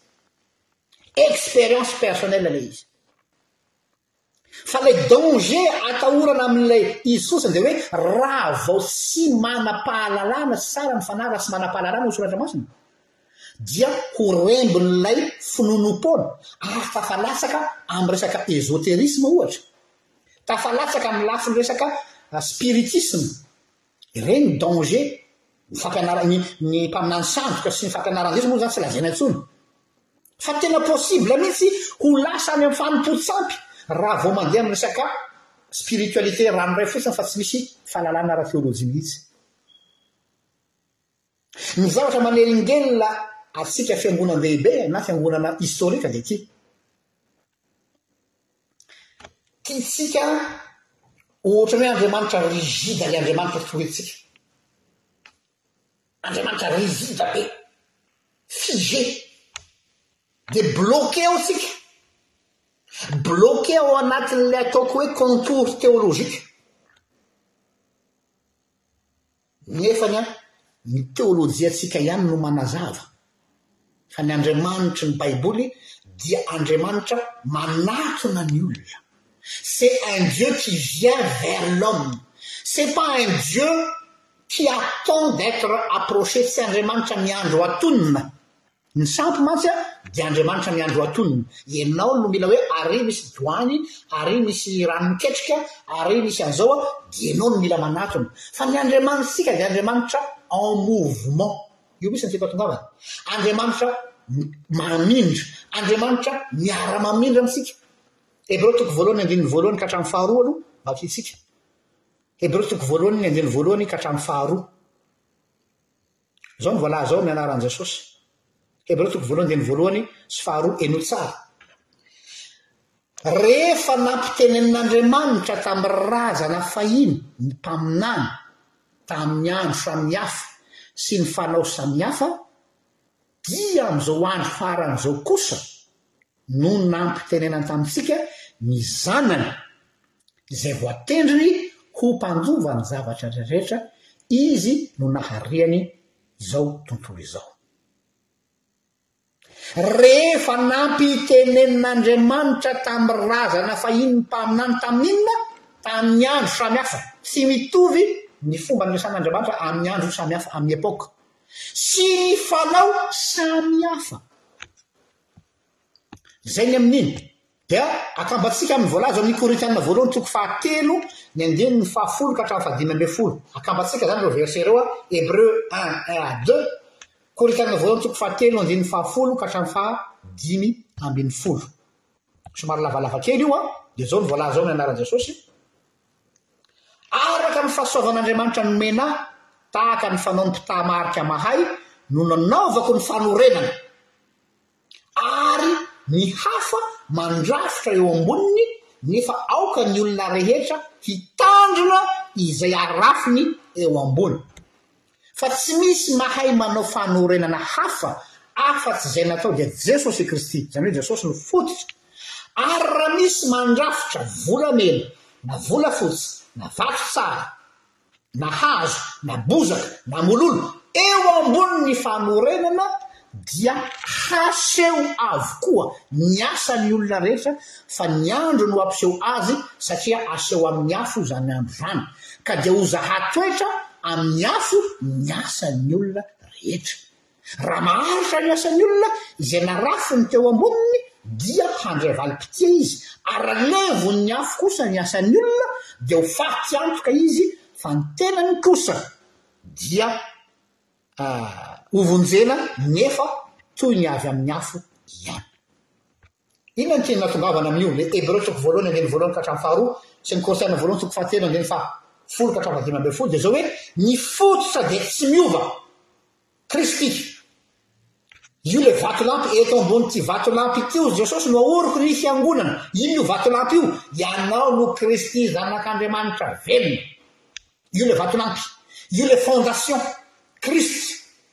Expérience personnelle ilay izy. Fa ilay danger atahorana amin'ilay izy fotsiny dia hoe raha vao tsy manam-pahalalana tsara mifanaraka sy manam-pahalalana ny soratra masina dia ho rembin'ilay finoanoam-poana ary tafalatsaka amin'ny resaka esoterisme ohatra, tafalatsaka amin'ny lafiny resaka spiritisme, ireny ny danger ny fampianara ny ny mpaminany sandoka sy ny fampianaran-jeso moa zany tsy lazaina intsony fa tena possible mihitsy ho lasa any amin'ny fanompoan-tsampy raha vao mandeha amin'ny resaka spiritualité ranoray fotsiny fa tsy misy fahalalana ara-theolojia mihitsy. Ny zavatra manelingelina antsika fiangonan-dehibe na fiangonana historique dia ity, tiantsika ho ohatran'ny hoe Andriamanitra rigide ilay Andriamanitra fitoriantsika. Andriamanitra rigide be, figé, dia bloqué ao tsika, bloqué ao anatin'ilay ataoko hoe contour théologique. Nefa ny ahy, ny teolojiantsika ihany no manazava fa ny Andriamanitry ny Baiboly dia Andriamanitra manatona ny olona. C'est un Dieu qui vient vers l'homme. C'est pas un Dieu qui attend d'être approché, tsy Andriamanitra miandry ho atonina. Ny sampy mantsy a dia Andriamanitra miandry ho atonony, ianao no mila hoe ary misy doany, ary misy rano miketrika, ary misy an'izao a, dia ianao no mila manatona. Fa ny Andriamanitsika dia Andriamanitra en mouvement, io mihitsy ny fifahatongavana. Andriamanitra mamindra, Andriamanitra miara-mamindra amintsika. Hebreo toko voalohany andininy voalohany ka hatramin'ny faharoa aloha vakintsika. Hebreo toko voalohany andininy voalohany ka hatramin'ny faharoa. Izao no voalaza ao amin'ny anaran'i Jesosy. Hebreo toko voalohany andininy voalohany sy faharoa eno tsara. Rehefa nampitenenin'Andriamanitra tamin'ny razana fahiny ny mpaminany tamin'ny andro samihafa sy ny fanao samihafa, dia amin'izao andro farany izao kosa no nampitenenany tamintsika ny Zanany. izay voatendriny ho mpandova ny zavatra rehetra, izy no nahariany izao tontolo izao. Rehefa nampitenenin'Andriamanitra tamin'ny razana fahiny ny mpaminany tamin'ny inona? Tamin'ny andro samihafa. Tsy mitovy ny fomba niresan'Andriamanitra amin'ny andro samihafa, amin'ny epoque, sy ny fanao samihafa. Izay ny amin'iny, Dia atambatsika amin'ny voalaza ao amin'ny Korintiana voalohany toko fahatelo ny andininy fahafolo ka hatramin'ny fahadimy ambin'ny folo. Atambatsika izany ireo verset ireo an, Hébreux un, un à deux, Korintiana voalohany toko fahatelo andininy fahafolo ka hatramin'ny fahadimy ambin'ny folo. Somary lavalava kely io an, dia izao no voalaza ao amin'ny anaran'i Jesosy, Araka ny fahasoavan'Andriamanitra nomena ahy, tahaka ny fanaon'ny mpitaha-maharika mahay, no nanaovako ny fanorenana. ary ny hafa mandrafitra eo amboniny nefa aoka ny olona rehetra hitandrina izay arafiny eo ambony fa tsy misy mahay manao fanorenana hafa afa-tsy izay natao dia Jesosy Kristy izany hoe Jesosy no fototra ary raha misy mandrafitra volamena na volafotsy na vato tsara na hazo, na bozaka, na mololo, eo ambonin' ny fanorenana, dia haseho avokoa ny asan' ny olona rehetra, fa ny andro no hampiseho azy, satria haseho amin' ny afo izany andro izany, ka dia ho zahatoetra amin' ny afo ny asan' ny olona rehetra. Raha maharitra ny asan'ny olona izay narafiny teo amboniny dia handray valim-pitia izy, ary raha levon'ny afo kosa ny asan'ny olona dia ho faty antoka izy fa ny tenany kosa dia hovonjena nefa toy ny avy amin'ny afo ihany. Inona no tian'ny nahatongavana amin'io? Ny Hebreo toko voalohany andininy voalohony ka hatramin'ny faharoa sy ny Kolosaiana voalohany toko fahatelo andininy fahafolo ka hatramin'ny fahadimy ambin'ny folo dia izao hoe, Ny fototra dia tsy miova, Kristy. Io ilay vatolampy, eto ambonin'ity vatolampy ity hoy Jesosy no ahoriko ny fiangonana. Inona io vatolampy io? Ianao no Kristy Zanak'Andriamanitra velona. Io ilay vatolampy. Io ilay fondation. Kristy.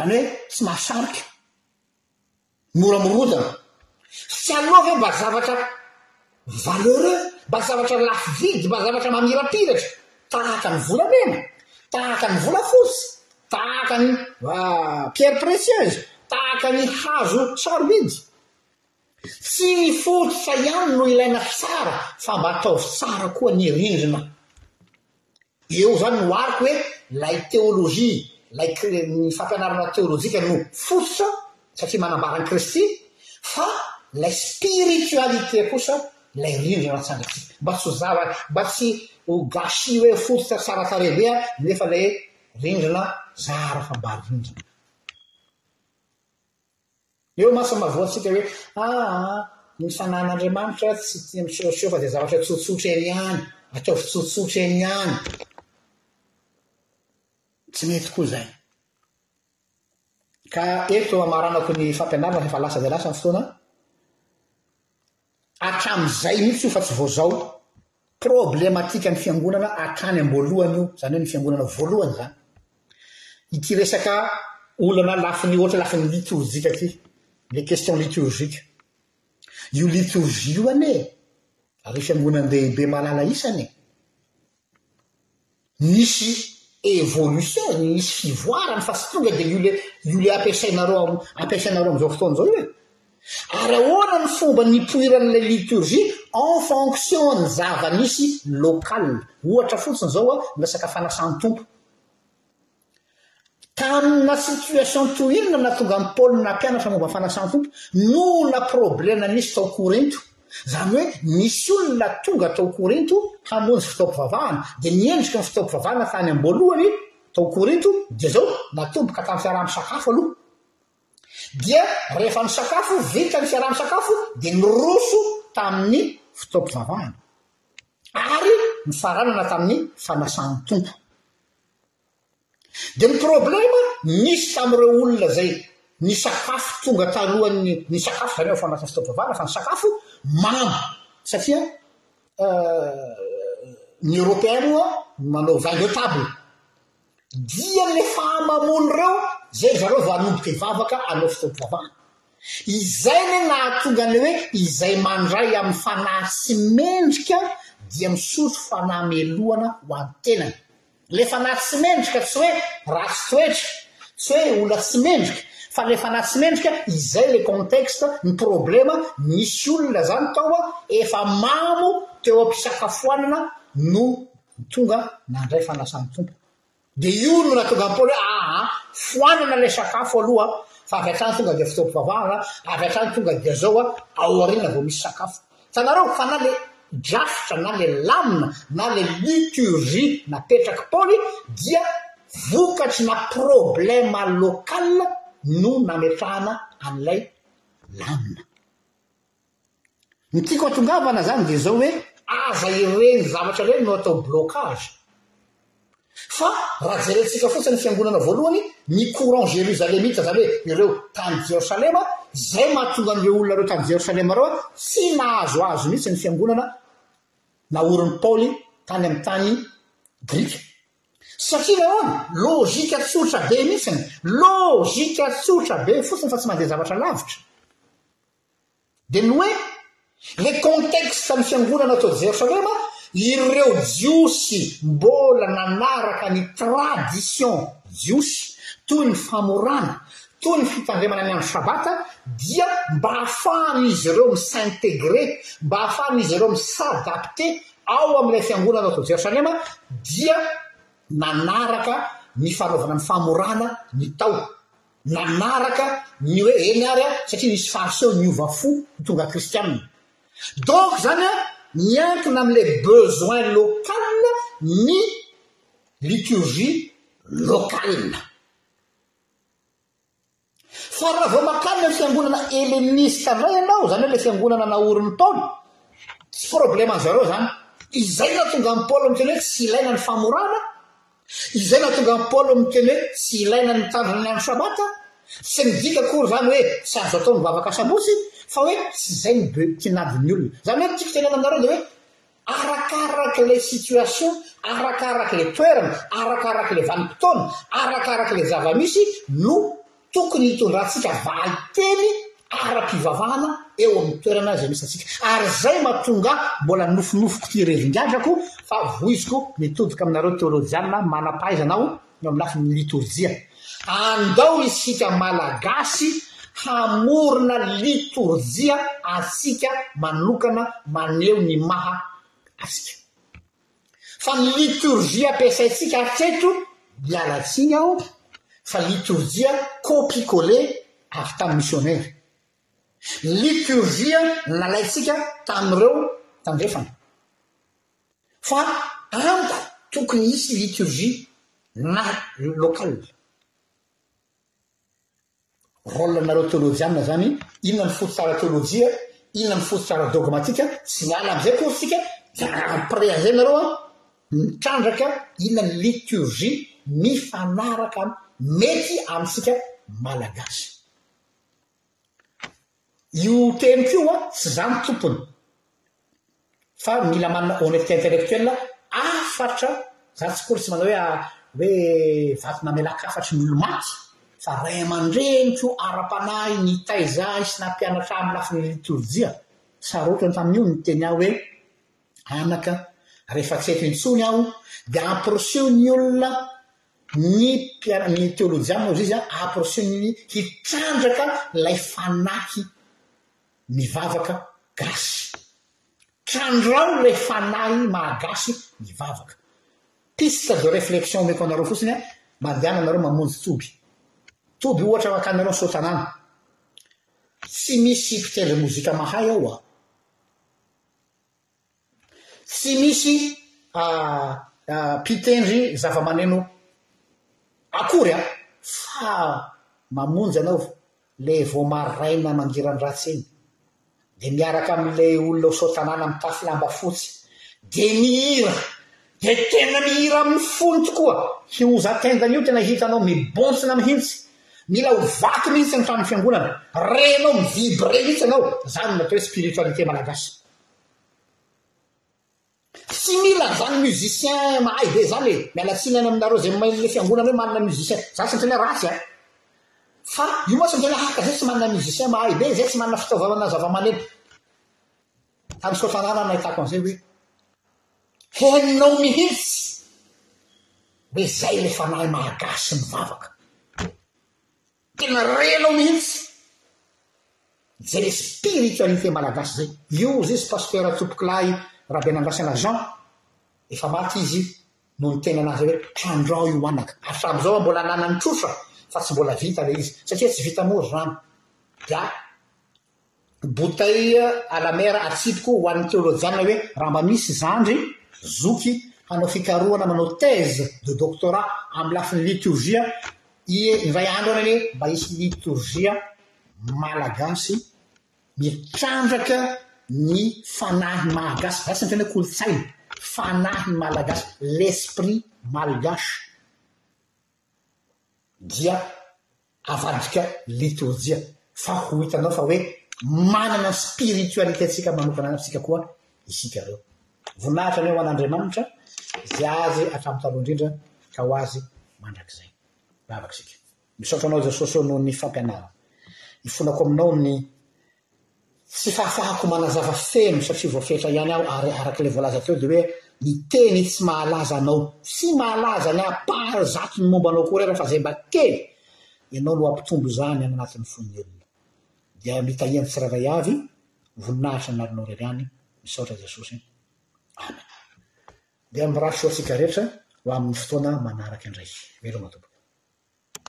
Zany hoe tsy mahasarika, mora morodana. Tsy aleo ve mba zavatra valeureux, mba zavatra lafo vidy, mba zavatra mamirapiratra, tahaka ny volamena, tahaka ny volafotsy, tahaka ny pierres précieuses, tahaka ny hazo sarobidy? Tsy ny fototra ihany no ilaina hitsara fa mba ataovy tsara koa ny rindrina. Eo zany no ariko hoe lay teolojia, lay ny fampianarana teolojika no fototra satria manambara an'i Kristy fa lay spiritualité kosa lay rindrina sanatria. Mba tsy ho zava, mba tsy ho gâchis hoe fototra tsara tarehy be a, nefa lay rindrina zara fa mba rindrina. Eo mantsy ny mahavoantsika hoe aa ny fanan'Andriamanitra tsy tia misehoseho fa dia zavatra tsotsotra eny ihany, ataovy tsotsotra eny ihany. Tsy mety koa izay. Ka eto amaranako ny fampianarana fa efa lasa dia lasa ny fotoana. Hatramin'izay mihitsy io fa tsy vao zao. Problematikan'ny fiangonana hatrany am-boalohany io, izany hoe ny fiangonana voalohany izany. Ity resaka olana lafiny ohatra lafiny litorzika ity, les questions liturgiques. Io litorzia io anie, ry fiangonandehibe malala isany e! Nisy évolution, nisy fivoarany fa tsy tonga dia io le io le ampiasainareo am ampiasainareo amin'izao fotoana izao io e. Ary ahoana ny fomba nipoiran'ilay liturgie en fonction ny zava-misy local. Ohatra fotsiny izao a, ny resaka fanasan-tompo. Tamina situation toy inona no nahatonga an'i Paoly nampianatra momba ny fanasan-tompo? Nohona problème nisy tao Korinto. Izany hoe nisy olona tonga tao Korinto hamonjy fotoam-pivavahana, dia ny endriky ny fotoam-pivavahana tany am-boalohany tao Korinto dia izao, natomboka tamin'ny fiaraha-misakafo aloha. Dia rehefa nisakafo, vita ny fiaraha-misakafo, dia niroso tamin'ny fotoam-pivavahana. Ary nifaranana tamin'ny fanasan-tompo. Dia ny problème nisy tamin'ireo olona izay nisakafo tonga talohan'ny nisakafo izany efa manasa fotoam-pivavahana fa nisakafo mamy satria ny européen moa manao vin de table dia ny fahamamony ireo izay ry zareo vao hanomboka hivavaka hanao fotoam-pivavahana. Izay ilay nahatonga ilay hoe izay mandray amin'ny fanahy sy mendrika dia misotro fanamelohana ho an'ny tenany. Ilay fanahy tsy mendrika tsy hoe ratsy toetra, tsy hoe olona tsy mendrika, fa ilay fanahy tsy mendrika izay ilay contexte, ny problema, nisy olona izany tao a, efa mamo teo am-pisakafoanana no tonga nandray fanasan'ny Tompo. Dia io no nahatonga an'i Paoly hoe, Aa, foanana ilay sakafo aloha, fa avy hatrany tonga dia fotoam-pivavahana, avy hatrany tonga dia izao, ao aoriana vao misy sakafo. Hitanareo fa na ilay drafitra, na ilay lamina, na ilay liturgie napetrak'i Paoly dia vokatry na problème local no nametrahana an'ilay lamina. Ny tiako hatongavana zany dia zao hoe aza ireny zavatra ireny no atao blocage fa raha jerentsika fotsiny fiangonana voalohany ny courant jerusalemita zany hoe ireo tany jerosalema zay mahatonga an'ireo olona ireo tany jerosalema ireo tsy nahazo azy mihitsy ny fiangonana naorin'i paoly tany amin'ny tany grika satria nahoana logika tsotra be mihitsiny logika tsotra be fotsiny fa tsy mandeha zavatra lavitra Dia ny hoe, le contexte ny fiangonana ato Jerosalema, ireo jiosy mbola nanaraka ny tradition jiosy, toy ny famorana, toy ny fitandremana ny andro sabata, dia mba afahan'izy ireo mi-s'integre, mba afahan'izy ireo mi-s'adapte ao amin'ilay fiangonana ato Jerosalema, dia nanaraka ny fanaovana ny famorana ny tao. Nanaraka ny hoe eny ary aho satria nisy Fariseo niova fo ho tonga Kristianina. Donc zany an, miankina amle besoin local ny liturgie locale. Fa raha vao makany am fiangonana helleniste ndray ianao, zany hoe le fiangonana naorin'i Paoly, tsy problème anzareo zany. Izay nahatonga an'i Paoly niteny hoe tsy ilaina ny famorana, Izay nahatonga an'i Paoly niteny hoe tsy ilaina ny mitandrina ny andro Sabata, tsy midika akory izany hoe tsy azo atao ny vavaka Sabosy, fa hoe tsy izay no be tinadin'ny olona. Izany hoe ny tiako tenenana aminareo dia hoe arakaraka ilay situation, arakaraka ilay toerana, arakaraka ilay vanim-potoana, arakaraka ilay zava-misy no. Tokony hitondrantsika valin-teny ara-pivavahana eo amin'ny toerana izay misy antsika. Ary izay mahatonga mbola nofinofiko ity revin-gadrako fa voiziko mitoboka aminareo teolojianina manam-pahaizana aho ny ao amin'ny lafiny litorjia. Andao isika Malagasy hamorona litorjia antsika manokana maneho ny maha antsika. Fa ny litorjia ampiasaintsika hatreto, miala tsiny aho, fa litorjia copie coller avy tamin'ny misionera. Litorjia nalaintsika tamin'ireo tandrefana. Fa amiko tokony hisy litorjia na locale. Rôle nareo teolojianina zany inona ny fototra ara teolojia inona ny fototra ara dogmatika tsy miala amizay akory tsika en près anizay nareo an mitrandraka inona ny liturgie mifanaraka am mety amitsika malagasy io teny ko an tsy zany tompony fa mila manana honnêteté intellectuelle hafatra, za tsy porisy manao hoe a hoe vato namelan-kafatry ny olo-maty fa ray aman-dreniko ara-panahy nitaiza ahy sy nampianatra ahy amin'ny lafiny litorjia, sarotiny tamin'io ny niteny ahy hoe anaka rehefa tsy eto intsony aho dia amporisiho ny olona ny mpiana ny teolojiana hozy izy a amporisiho ny hitrandraka ilay fanahy mivavaka gasy. Trandrao ilay fanahy maha gasy mivavaka. Piste de réflexion omeko anareo fotsiny an, mandehana anareo mamonjy toby. Toby ohatra makanareo ny soatanana. Tsy misy mpitendry mozika mahay ao an. Tsy misy mpitendry zavamaneno akory an! Fa mamonjy anao le vao maraina mangiran-dratsy iny de miaraka amin'le olona ho soa-tanàna mitafy lamba fotsy de mihira de tena mihira amin'ny fony tokoa, io Oza Tendany io tena hitanao mibontsina mihintsy, mila ho vaky mihintsy ny tranon'ny fiangonana, renao mi-vibrer mihintsy ianao, zany no atao hoe spiritualité malagasy. Tsy mila an'izany musicien mahay be izany e, miala tsiny any aminareo izay mahay an'ilay fiangonana hoe manana musicien, izany tsy niteny hoe ratsy an! fa io mantsy niteny hoe haka izay tsy manana musicien mahay be, izay tsy manana fitaovana zava-maneno, tany Soatanana aho nahitako an'izay hoe henonao mihitsy hoe izay ilay fanahy maha gasy mivavaka. Tena rena ao mihintsy zay spirit an'io fe malagasy zay. Io ozy izy pasteur Antsompikolahy Rabenandrasana Jean efa maty izy no niteny anazy hoe mpandrao io anaka ary hatramizao mbola ananany trosa fa tsy mbola vita le izy satria tsy vita moa ry rano dia bouteille à la mer atsipiko ho an'ny teolojianina hoe raha mba misy zandry, zoky, hanao fikarohana manao thèse de doctorat amin'ny lafiny liturgia ie indray andro ary anie mba hisy liturgia malagasy mitrandraka ny fanahy mahagasy, gasy ny tena hoe kolontsaina, fanahy malagasy, l'esprit malgache. dia avadika litorjia fa ho hitanao fa hoe manana ny spiritualité antsika manokana antsika koa isika ireo. Voninahitra ny ho an'Andriamanitra izay azy hatramin'ny taloha indrindra ka ho azy mandrakizay. Vavaka isika. Misaotra anao Jesosy ô noho ny fampianarana. Ifonako aminao ny Tsy fahafahako manazava feno satria voafetra ihany aho ary araka ilay voalaza teo dia hoe ny teny tsy mahalaza anao tsy mahalaza ny à part zato ny momba anao akory aza fa izay mba kely ianao no hampitombo izany any anatin'ny fon'ny olona dia mitahia ny tsirairay avy voninahitra ny lalinao irery any misaotra Jesosy Amen dia mirary soa antsika rehetra ho amin'ny fotoana manaraka indray veloma tompoko.